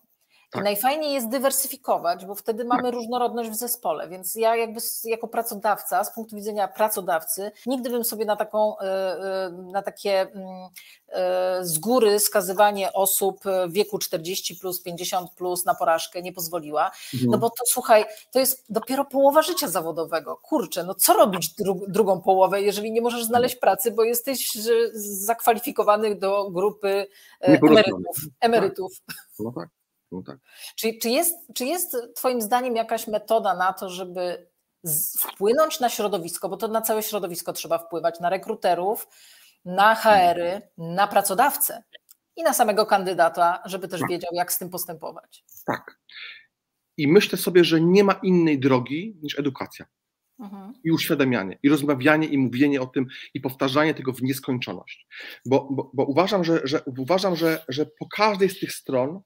Tak. Najfajniej jest dywersyfikować, bo wtedy mamy tak. różnorodność w zespole, więc ja jakby jako pracodawca, z punktu widzenia pracodawcy, nigdy bym sobie na taką, e, e, na takie mm, e, z góry skazywanie osób w wieku 40 plus, 50 plus na porażkę nie pozwoliła, mhm. no bo to słuchaj, to jest dopiero połowa życia zawodowego, kurczę, no co robić dru drugą połowę, jeżeli nie możesz znaleźć pracy, bo jesteś zakwalifikowany do grupy emerytów, emerytów. No tak. No tak. Czy, czy, jest, czy jest Twoim zdaniem jakaś metoda na to, żeby wpłynąć na środowisko, bo to na całe środowisko trzeba wpływać, na rekruterów, na HR-y, na pracodawcę i na samego kandydata, żeby też tak. wiedział, jak z tym postępować. Tak. I myślę sobie, że nie ma innej drogi niż edukacja. Mhm. I uświadamianie, i rozmawianie, i mówienie o tym, i powtarzanie tego w nieskończoność. Bo, bo, bo uważam, że, że, uważam że, że po każdej z tych stron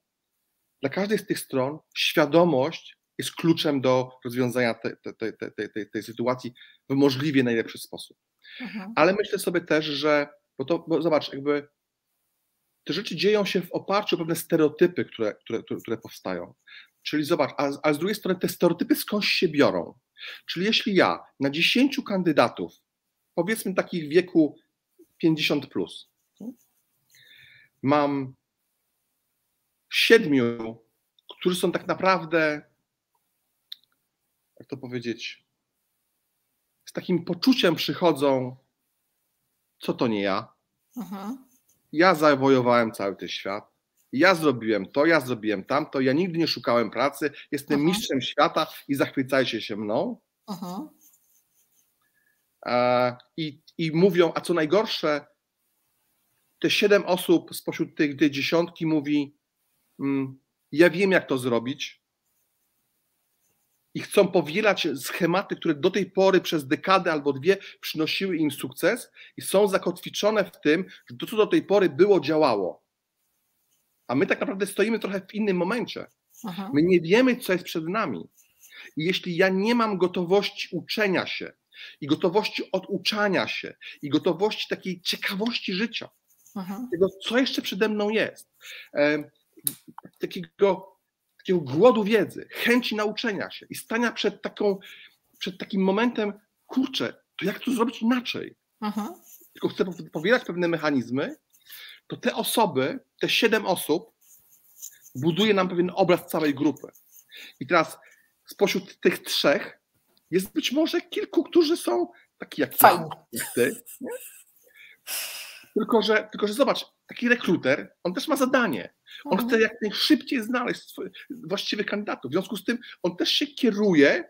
dla każdej z tych stron świadomość jest kluczem do rozwiązania tej, sytuacji w możliwie najlepszy sposób. Mhm. Ale myślę sobie też, że, bo to, bo zobacz, jakby te rzeczy dzieją się w oparciu o pewne stereotypy, które, które, które powstają. Czyli zobacz, a, a z drugiej strony te stereotypy skądś się biorą. Czyli jeśli ja na 10 kandydatów, powiedzmy takich w wieku 50, plus, mam siedmiu, którzy są tak naprawdę, jak to powiedzieć, z takim poczuciem przychodzą, co to nie ja, mhm. ja zawojowałem cały ten świat, ja zrobiłem to, ja zrobiłem tamto, ja nigdy nie szukałem pracy, jestem mhm. mistrzem świata i zachwycajcie się mną. Mhm. I, I mówią, a co najgorsze, te siedem osób spośród tych, dziesiątki mówi, ja wiem jak to zrobić, i chcą powielać schematy, które do tej pory przez dekadę albo dwie przynosiły im sukces i są zakotwiczone w tym, że to, co do tej pory było, działało. A my tak naprawdę stoimy trochę w innym momencie. Aha. My nie wiemy, co jest przed nami. I jeśli ja nie mam gotowości uczenia się, i gotowości oduczania się, i gotowości takiej ciekawości życia, Aha. tego, co jeszcze przede mną jest, takiego takiego głodu wiedzy, chęci nauczenia się i stania przed, taką, przed takim momentem, kurczę, to jak to zrobić inaczej? Aha. Tylko chcę powielać pewne mechanizmy, to te osoby, te siedem osób, buduje nam pewien obraz całej grupy. I teraz spośród tych trzech jest być może kilku, którzy są taki jak ja, jak ty. Nie? Tylko że, tylko, że zobacz, taki rekruter, on też ma zadanie. On mhm. chce jak najszybciej znaleźć właściwych kandydatów. W związku z tym on też się kieruje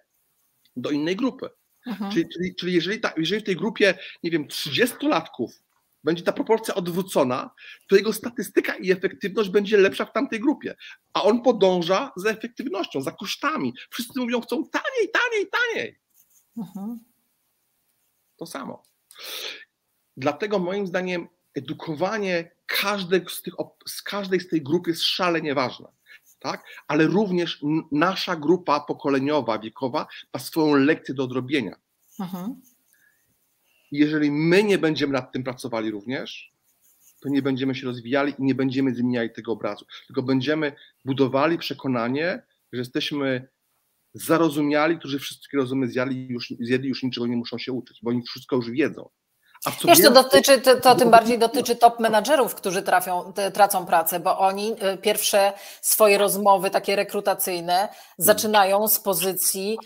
do innej grupy. Mhm. Czyli, czyli, czyli jeżeli, ta, jeżeli w tej grupie, nie wiem, 30-latków będzie ta proporcja odwrócona, to jego statystyka i efektywność będzie lepsza w tamtej grupie. A on podąża za efektywnością, za kosztami. Wszyscy mówią, chcą taniej, taniej, taniej. Mhm. To samo. Dlatego moim zdaniem edukowanie każdej z, tych, z każdej z tej grup jest szalenie ważne. Tak? Ale również nasza grupa pokoleniowa, wiekowa ma swoją lekcję do odrobienia. Mhm. Jeżeli my nie będziemy nad tym pracowali również, to nie będziemy się rozwijali i nie będziemy zmieniali tego obrazu. Tylko będziemy budowali przekonanie, że jesteśmy zarozumiali, którzy wszystkie rozumy zjadli już, zjedli, już niczego nie muszą się uczyć, bo oni wszystko już wiedzą. Wiesz, to, dotyczy, to, to, tym bardziej dotyczy top menadżerów, którzy trafią, tracą pracę, bo oni y, pierwsze swoje rozmowy takie rekrutacyjne zaczynają z pozycji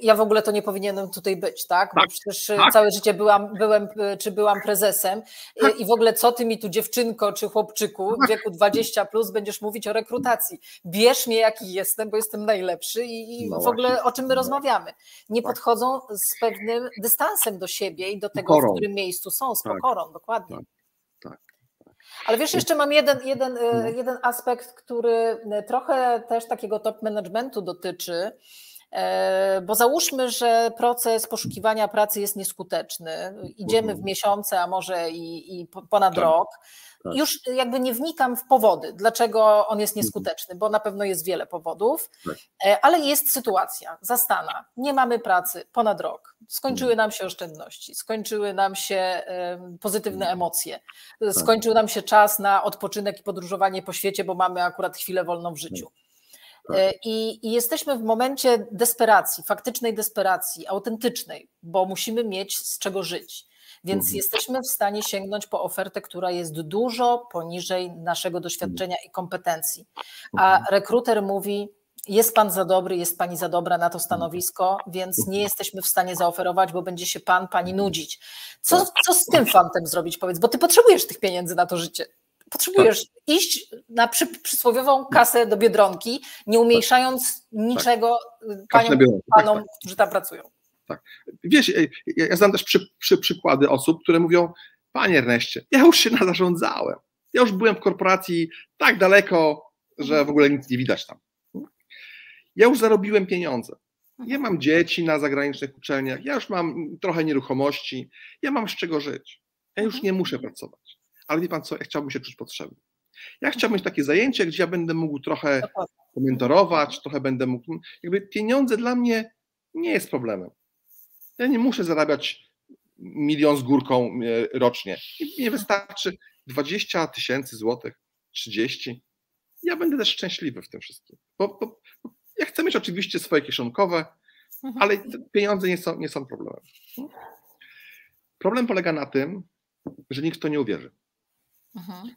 ja w ogóle to nie powinienem tutaj być, tak? Bo tak, przecież y, tak. całe życie byłam, byłem, y, czy byłam prezesem tak. i w ogóle co ty mi tu dziewczynko czy chłopczyku w tak. wieku 20 plus będziesz mówić o rekrutacji. Bierz mnie jaki jestem, bo jestem najlepszy i, no w ogóle o czym my no. rozmawiamy. Nie tak. podchodzą z pewnym dystansem do siebie i do tego, pokorą. w którym miejscu są, z tak. pokorą, dokładnie. Ale wiesz, jeszcze mam jeden, jeden, no. jeden aspekt, który trochę też takiego top managementu dotyczy. E, bo załóżmy, że proces poszukiwania pracy jest nieskuteczny. Idziemy w mhm. miesiące, a może i, i ponad tak, rok. Tak. Już jakby nie wnikam w powody, dlaczego on jest mhm. nieskuteczny, bo na pewno jest wiele powodów, tak. E, ale jest sytuacja zastana. Nie mamy pracy ponad rok. Skończyły mhm. nam się oszczędności, skończyły nam się pozytywne emocje, skończył nam się czas na odpoczynek i podróżowanie po świecie, bo mamy akurat chwilę wolną w życiu. Tak. E, I, I, jesteśmy w momencie desperacji, faktycznej desperacji, autentycznej, bo musimy mieć z czego żyć. Więc mhm. jesteśmy w stanie sięgnąć po ofertę, która jest dużo poniżej naszego doświadczenia i kompetencji. A mhm. rekruter mówi: Jest pan za dobry, jest pani za dobra na to stanowisko, więc nie mhm. jesteśmy w stanie zaoferować, bo będzie się pan, pani nudzić. Co, tak. co z tym fantem zrobić? Powiedz, bo ty potrzebujesz tych pieniędzy na to życie potrzebujesz tak. iść na przy, przysłowiową kasę do Biedronki, nie umniejszając tak. niczego tak. paniom, panom, tak, tak. którzy tam pracują. Tak. Wiesz, ja, ja znam też przy, przy, przykłady osób, które mówią, panie Erneście, ja już się nazarządzałem. Ja już byłem w korporacji tak daleko, że w ogóle nic nie widać tam. Ja już zarobiłem pieniądze. Ja mam dzieci na zagranicznych uczelniach, ja już mam trochę nieruchomości, ja mam z czego żyć. Ja już nie muszę pracować ale wie pan co, ja chciałbym się czuć potrzebny. Ja chciałbym mieć takie zajęcie, gdzie ja będę mógł trochę komentorować, trochę będę mógł. Jakby pieniądze dla mnie nie jest problemem. Ja nie muszę zarabiać milion z górką e, rocznie. Nie wystarczy 20 tysięcy złotych, 30. Ja będę też szczęśliwy w tym wszystkim. Bo, bo, bo ja chcę mieć oczywiście swoje kieszonkowe, mhm. ale pieniądze nie są, nie są problemem. Problem polega na tym, że nikt to nie uwierzy. Mhm.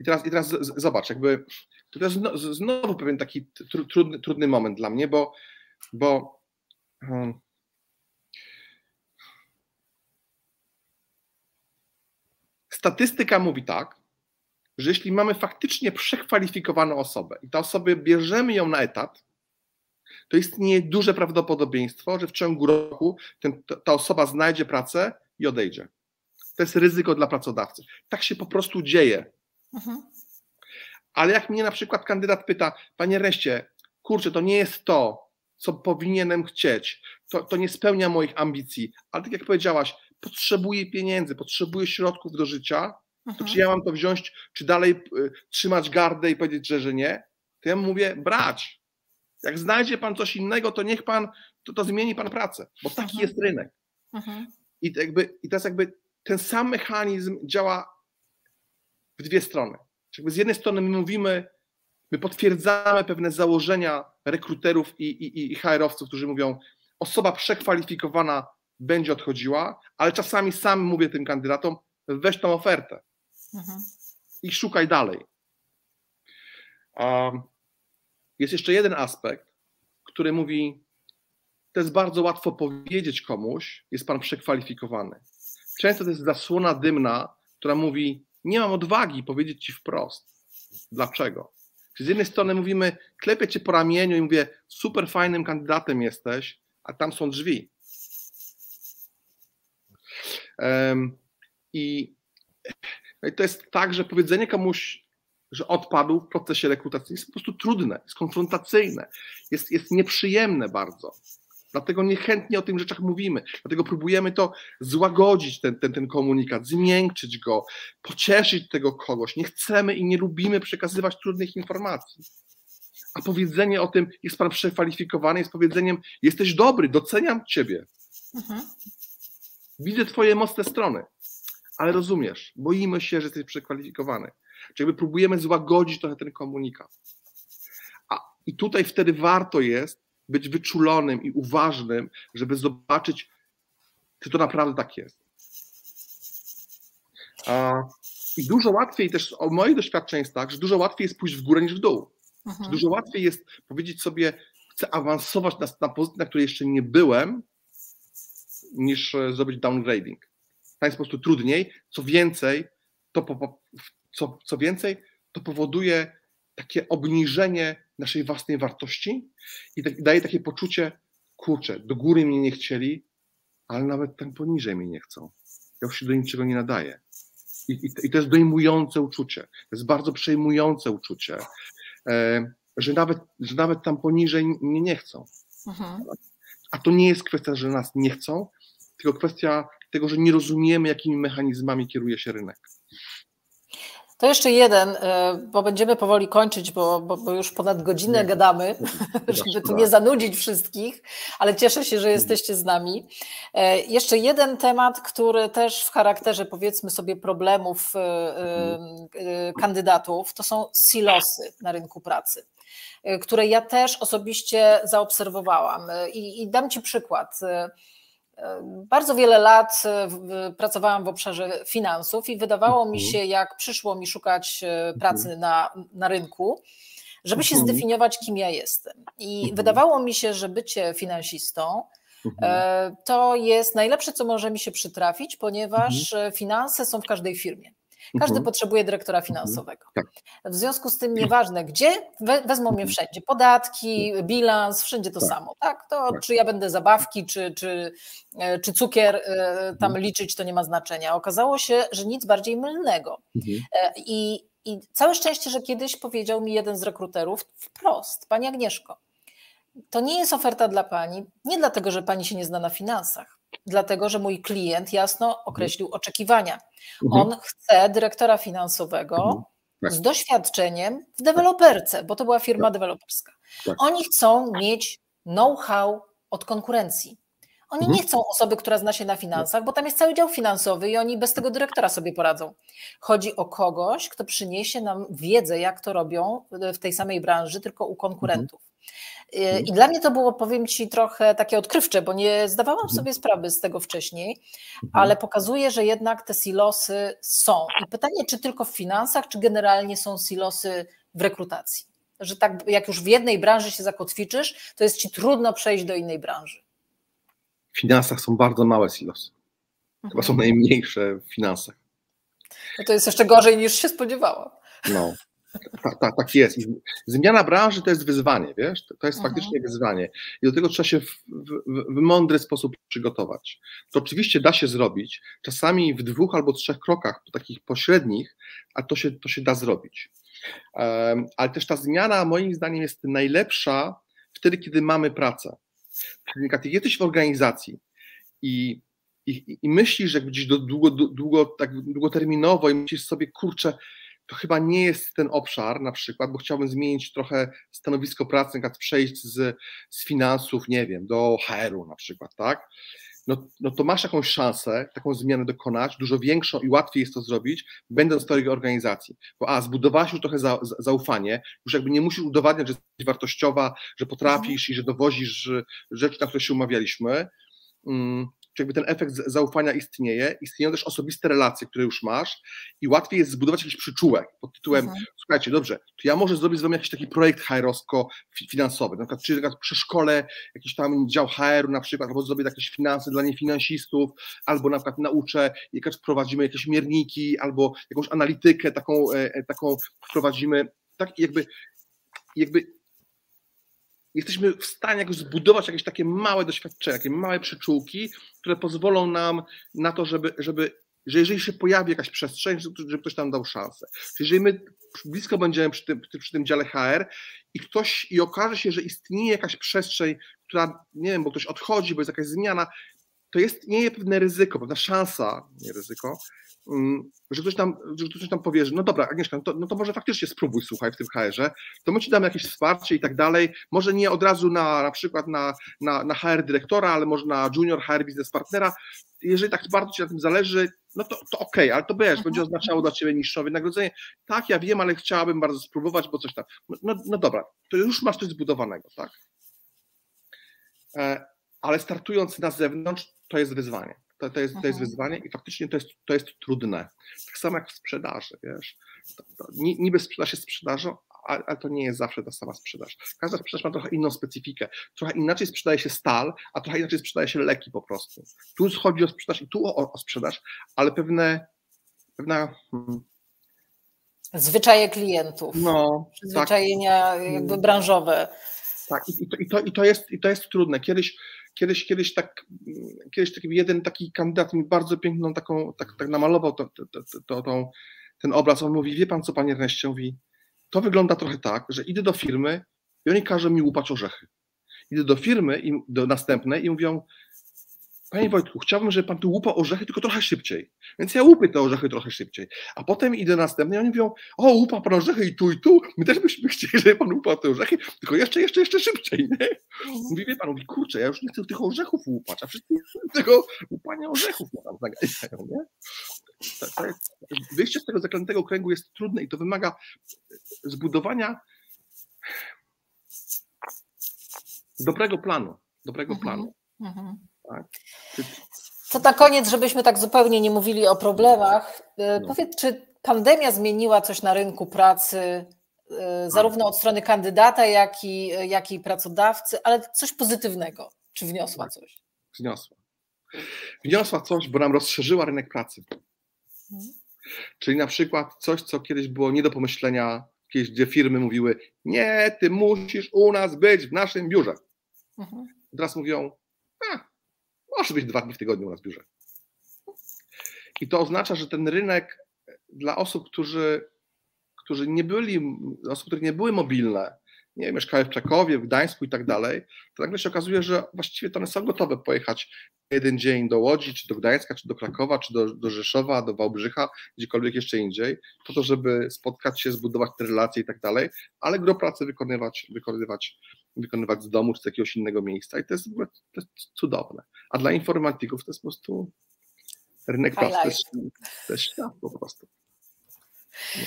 I teraz, I teraz zobacz, jakby to jest znowu pewien taki trudny, trudny moment dla mnie, bo, bo hmm, statystyka mówi tak, że jeśli mamy faktycznie przekwalifikowaną osobę i ta osoba bierzemy ją na etat, to istnieje duże prawdopodobieństwo, że w ciągu roku ten, ta osoba znajdzie pracę i odejdzie. To jest ryzyko dla pracodawcy. Tak się po prostu dzieje. Mhm. Ale jak mnie na przykład kandydat pyta, panie Reście, kurczę, to nie jest to, co powinienem chcieć, to, to nie spełnia moich ambicji, ale tak jak powiedziałaś, potrzebuję pieniędzy, potrzebuję środków do życia, to mhm. czy ja mam to wziąć, czy dalej y, trzymać gardę i powiedzieć, że, że nie? To ja mówię, brać. Jak znajdzie pan coś innego, to niech pan, to, to zmieni pan pracę, bo taki mhm. jest rynek. Mhm. I, jakby, I teraz jakby ten sam mechanizm działa w dwie strony. Jakby z jednej strony my mówimy, my potwierdzamy pewne założenia rekruterów i, i, i HR-owców, którzy mówią, osoba przekwalifikowana będzie odchodziła, ale czasami sam mówię tym kandydatom, weź tą ofertę mhm. i szukaj dalej. Um, jest jeszcze jeden aspekt, który mówi, to jest bardzo łatwo powiedzieć komuś, jest pan przekwalifikowany. Często to jest zasłona dymna, która mówi, nie mam odwagi powiedzieć ci wprost. Dlaczego? z jednej strony mówimy, klepię cię po ramieniu i mówię, super fajnym kandydatem jesteś, a tam są drzwi. Um, i, no I to jest tak, że powiedzenie komuś, że odpadł w procesie rekrutacyjnym jest po prostu trudne, jest konfrontacyjne, jest, jest nieprzyjemne bardzo. Dlatego niechętnie o tych rzeczach mówimy. Dlatego próbujemy to złagodzić, ten, ten, ten komunikat, zmiękczyć go, pocieszyć tego kogoś. Nie chcemy i nie lubimy przekazywać trudnych informacji. A powiedzenie o tym, jest pan przekwalifikowany, jest powiedzeniem, jesteś dobry, doceniam ciebie. Mhm. Widzę twoje mocne strony, ale rozumiesz, boimy się, że jesteś przekwalifikowany. Czyli próbujemy złagodzić trochę ten komunikat. A, I tutaj wtedy warto jest być wyczulonym i uważnym, żeby zobaczyć, czy to naprawdę tak jest. I dużo łatwiej też, o moje doświadczenie jest tak, że dużo łatwiej jest pójść w górę niż w dół. Mhm. Dużo łatwiej jest powiedzieć sobie, chcę awansować na, na pozycję, na której jeszcze nie byłem, niż e, zrobić downgrading. To jest po prostu trudniej. Co więcej, to po, co, co więcej, to powoduje takie obniżenie naszej własnej wartości i tak, daje takie poczucie, kurczę, do góry mnie nie chcieli, ale nawet tam poniżej mnie nie chcą. Ja już się do niczego nie nadaję. I, i, i to jest dojmujące uczucie. To jest bardzo przejmujące uczucie, e, że, nawet, że nawet tam poniżej mnie nie chcą. Mhm. A to nie jest kwestia, że nas nie chcą, tylko kwestia tego, że nie rozumiemy, jakimi mechanizmami kieruje się rynek. To jeszcze jeden, e, bo będziemy powoli kończyć, bo, bo, bo już ponad godzinę nie. gadamy, żeby tu nie zanudzić wszystkich, ale cieszę się, że jesteście z nami. E, jeszcze jeden temat, który też w charakterze powiedzmy sobie problemów e, kandydatów, to są silosy na rynku pracy które ja też osobiście zaobserwowałam. I, i dam Ci przykład. Bardzo wiele lat e, pracowałam w obszarze finansów i wydawało mi mhm. się, jak przyszło mi szukać e, mhm. pracy na, na rynku, żeby się mhm. zdefiniować, kim ja jestem. I wydawało mi się, że bycie finansistą e, to jest najlepsze, co może mi się przytrafić, ponieważ finanse są w każdej firmie. Każdy mhm. potrzebuje dyrektora mhm. finansowego. Tak. W związku z tym nieważne gdzie, wezmą mnie mhm. wszędzie. Podatki, bilans, wszędzie to tak. samo. Tak? To tak. czy ja będę zabawki, czy, czy, e, czy cukier e, tam liczyć, to nie ma znaczenia. Okazało się, że nic bardziej mylnego. E, I, I całe szczęście, że kiedyś powiedział mi jeden z rekruterów wprost, Pani Agnieszko, to nie jest oferta dla Pani, nie dlatego, że Pani się nie zna na finansach, dlatego że mój klient jasno określił oczekiwania. Mhm. On chce dyrektora finansowego mhm. tak. z doświadczeniem w deweloperce, bo to była firma tak. deweloperska. Tak. Oni chcą mieć know-how od konkurencji. Oni mhm. nie chcą osoby, która zna się na finansach, bo tam jest cały dział finansowy i oni bez tego dyrektora sobie poradzą. Chodzi o kogoś, kto przyniesie nam wiedzę, jak to robią w tej samej branży, tylko u konkurentów. Y, mhm. I dla mnie to było, powiem Ci, trochę takie odkrywcze, bo nie zdawałam mhm. sobie sprawy z tego wcześniej, mhm. ale pokazuje, że jednak te silosy są. I pytanie, czy tylko w finansach, czy generalnie są silosy w rekrutacji? Że tak, jak już w jednej branży się zakotwiczysz, to jest Ci trudno przejść do innej branży. W finansach są bardzo małe silosy. Chyba są najmniejsze w finansach. No to jest jeszcze gorzej niż się spodziewałam. No, tak, tak, tak jest. I zmiana branży to jest wyzwanie, wiesz? To jest mhm. faktycznie wyzwanie. I do tego trzeba się w, w, w, mądry sposób przygotować. To oczywiście da się zrobić, czasami w dwóch albo trzech krokach, takich pośrednich, a to się, to się da zrobić. Um, ale też ta zmiana, moim zdaniem, jest najlepsza wtedy, kiedy mamy pracę. Czyli jak jesteś w organizacji i, i, i myślisz, że gdzieś do długo, długo, tak długoterminowo i myślisz sobie, kurczę, to chyba nie jest ten obszar na przykład, bo chciałbym zmienić trochę stanowisko pracy, na przykład przejść z, z finansów, nie wiem, do HR-u na przykład, tak? No, no to masz jakąś szansę taką zmianę dokonać, dużo większą i łatwiej jest to zrobić, będąc w tej organizacji. Bo a, zbudowałaś już trochę za, za, zaufanie, już jakby nie musisz udowadniać, że jesteś wartościowa, że potrafisz i że dowozisz rzeczy, na które się umawialiśmy. Mm, czy jakby ten efekt zaufania istnieje, istnieją też osobiste relacje, które już masz i łatwiej jest zbudować jakiś przyczółek pod tytułem, mhm. słuchajcie, dobrze, to ja może zrobić z wami jakiś taki projekt HR-owsko-finansowy, na przykład, czy na przykład przy szkole jakiś tam dział HR-u na przykład, albo zrobię jakieś finanse dla niefinansistów, albo na przykład nauczę, jak wprowadzimy jakieś mierniki, albo jakąś analitykę taką, e, e, taką wprowadzimy, tak jakby jakby jesteśmy w stanie jakoś zbudować jakieś takie małe doświadczenia, takie małe przyczółki, które pozwolą nam na to, żeby, żeby że jeżeli się pojawi jakaś przestrzeń, żeby ktoś nam dał szansę. Czyli jeżeli my blisko będziemy przy tym, przy tym dziale HR i ktoś, i okaże się, że istnieje jakaś przestrzeń, która, nie wiem, bo ktoś odchodzi, bo jest jakaś zmiana, to jest, nie jest pewne ryzyko, pewna szansa, nie ryzyko, Mm, że ktoś tam, że ktoś tam powie, że no dobra, Agnieszka, no to, no to może faktycznie spróbuj, słuchaj, w tym HR-ze, to my ci damy jakieś wsparcie i tak dalej, może nie od razu na na przykład na, na, na HR dyrektora, ale może na junior HR biznes partnera, jeżeli tak bardzo ci na tym zależy, no to, to okej, okay, ale to wiesz, będzie oznaczało dla ciebie niższe wynagrodzenie. Tak, ja wiem, ale chciałabym bardzo spróbować, bo coś tam. No, no, no dobra, to już masz coś zbudowanego, tak? E, ale startując na zewnątrz, to jest wyzwanie. To, to, jest, to jest mhm. wyzwanie i faktycznie to jest, to jest trudne. Tak samo jak w sprzedaży, wiesz. To, to, niby sprzedaż jest sprzedażą, ale, to nie jest zawsze ta sama sprzedaż. Każda sprzedaż ma trochę inną specyfikę. Trochę inaczej sprzedaje się stal, a trochę inaczej sprzedaje się leki po prostu. Tu chodzi o sprzedaż i tu o, o sprzedaż, ale pewne, pewna... Hmm, Zwyczaje klientów, no, tak. przyzwyczajenia tak. jakby branżowe. Tak, i to, i, to, i, to jest, i to jest trudne. Kiedyś kiedyś, kiedyś tak, kiedyś taki jeden taki kandydat mi bardzo piękną taką, tak, tak namalował to, to, to, ten obraz. On mówi, wie pan co, panie Erneście, mówi, to wygląda trochę tak, że idę do firmy i oni każą mi łupać orzechy. Idę do firmy i do następnej i mówią, Panie Wojtku, chciałbym, żeby pan tu łupał orzechy, tylko trochę szybciej. Więc ja łupię te orzechy trochę szybciej. A potem idę następny i oni mówią, o, łupa pan orzechy i tu, i tu. My też byśmy chcieli, żeby pan łupał te orzechy, tylko jeszcze, jeszcze, jeszcze szybciej, nie? Mówi, wie pan, mówi, kurczę, ja już nie chcę tych orzechów łupać, a wszyscy tego łupania orzechów na tam zaganiają, nie? Wyjście z tego zaklętego kręgu jest trudne i to wymaga zbudowania dobrego planu, dobrego mhm. planu. Mhm. Tak? To na koniec, żebyśmy tak zupełnie nie mówili o problemach, e, no. powiedz, czy pandemia zmieniła coś na rynku pracy, e, zarówno od strony kandydata, jak i, jak i pracodawcy, ale coś pozytywnego? Czy wniosła tak. coś? Wniosła. Wniosła coś, bo nam rozszerzyła rynek pracy. Hmm. Czyli na przykład coś, co kiedyś było nie do pomyślenia, kiedyś gdzie firmy mówiły, nie, ty musisz u nas być w naszym biurze. Mhm. Teraz mówią, może być dwa dni w tygodniu w biurze. I to oznacza, że ten rynek dla osób, którzy, którzy nie byli, osób, które nie były mobilne, nie mieszkały w Czekowie, w Gdańsku i tak dalej, to nagle się okazuje, że właściwie to one są gotowe pojechać jeden dzień do Łodzi, czy do Gdańska, czy do Krakowa, czy do, do Rzeszowa, do Wałbrzycha, gdziekolwiek jeszcze indziej, po to, żeby spotkać się, zbudować te relacje i tak dalej, ale gro pracy wykonywać, wykonywać, wykonywać z domu, czy z jakiegoś innego miejsca i to jest, to jest cudowne. A dla informatyków to jest po prostu rynek pracy, to jest, to jest świat po prostu. No.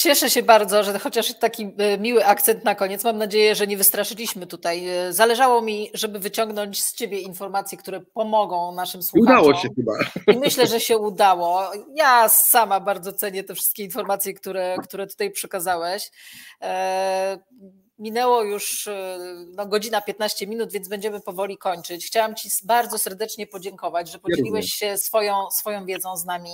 Cieszę się bardzo, że chociaż taki e, miły akcent na koniec. Mam nadzieję, że nie wystraszyliśmy tutaj. E, zależało mi, żeby wyciągnąć z Ciebie informacje, które pomogą naszym słuchaczom. Udało się chyba. I myślę, że się udało. Ja sama bardzo cenię te wszystkie informacje, które, które tutaj przekazałeś. E, minęło już e, no, godzina 15 minut, więc będziemy powoli kończyć. Chciałam Ci bardzo serdecznie podziękować, że podzieliłeś się swoją, swoją wiedzą z nami,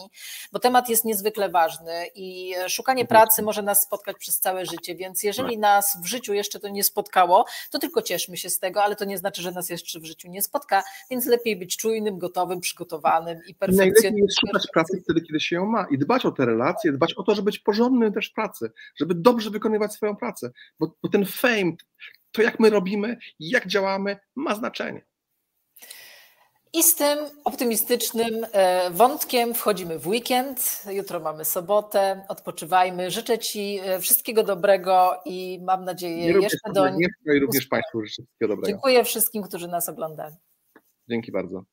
bo temat jest niezwykle ważny i szukanie pracy może nas spotkać przez całe życie, więc jeżeli tak. nas w życiu jeszcze to nie spotkało, to tylko cieszmy się z tego, ale to nie znaczy, że nas jeszcze w życiu nie spotka, więc lepiej być czujnym, gotowym, przygotowanym i perfekcjonistycznym. Najlepiej jest szukać pracy wtedy, kiedy się ją ma i dbać o te relacje, dbać o to, żeby być porządnym też w pracy, żeby dobrze wykonywać swoją pracę, bo, bo ten fame, to jak my robimy, jak działamy, ma znaczenie. I z tym optymistycznym e, wątkiem wchodzimy w weekend. Jutro mamy sobotę. Odpoczywajmy. Życzę Ci e, wszystkiego dobrego i mam nadzieję I jeszcze do. I również Państwu życzę wszystkiego dobrego. Dziękuję wszystkim, którzy nas oglądali. Dzięki bardzo.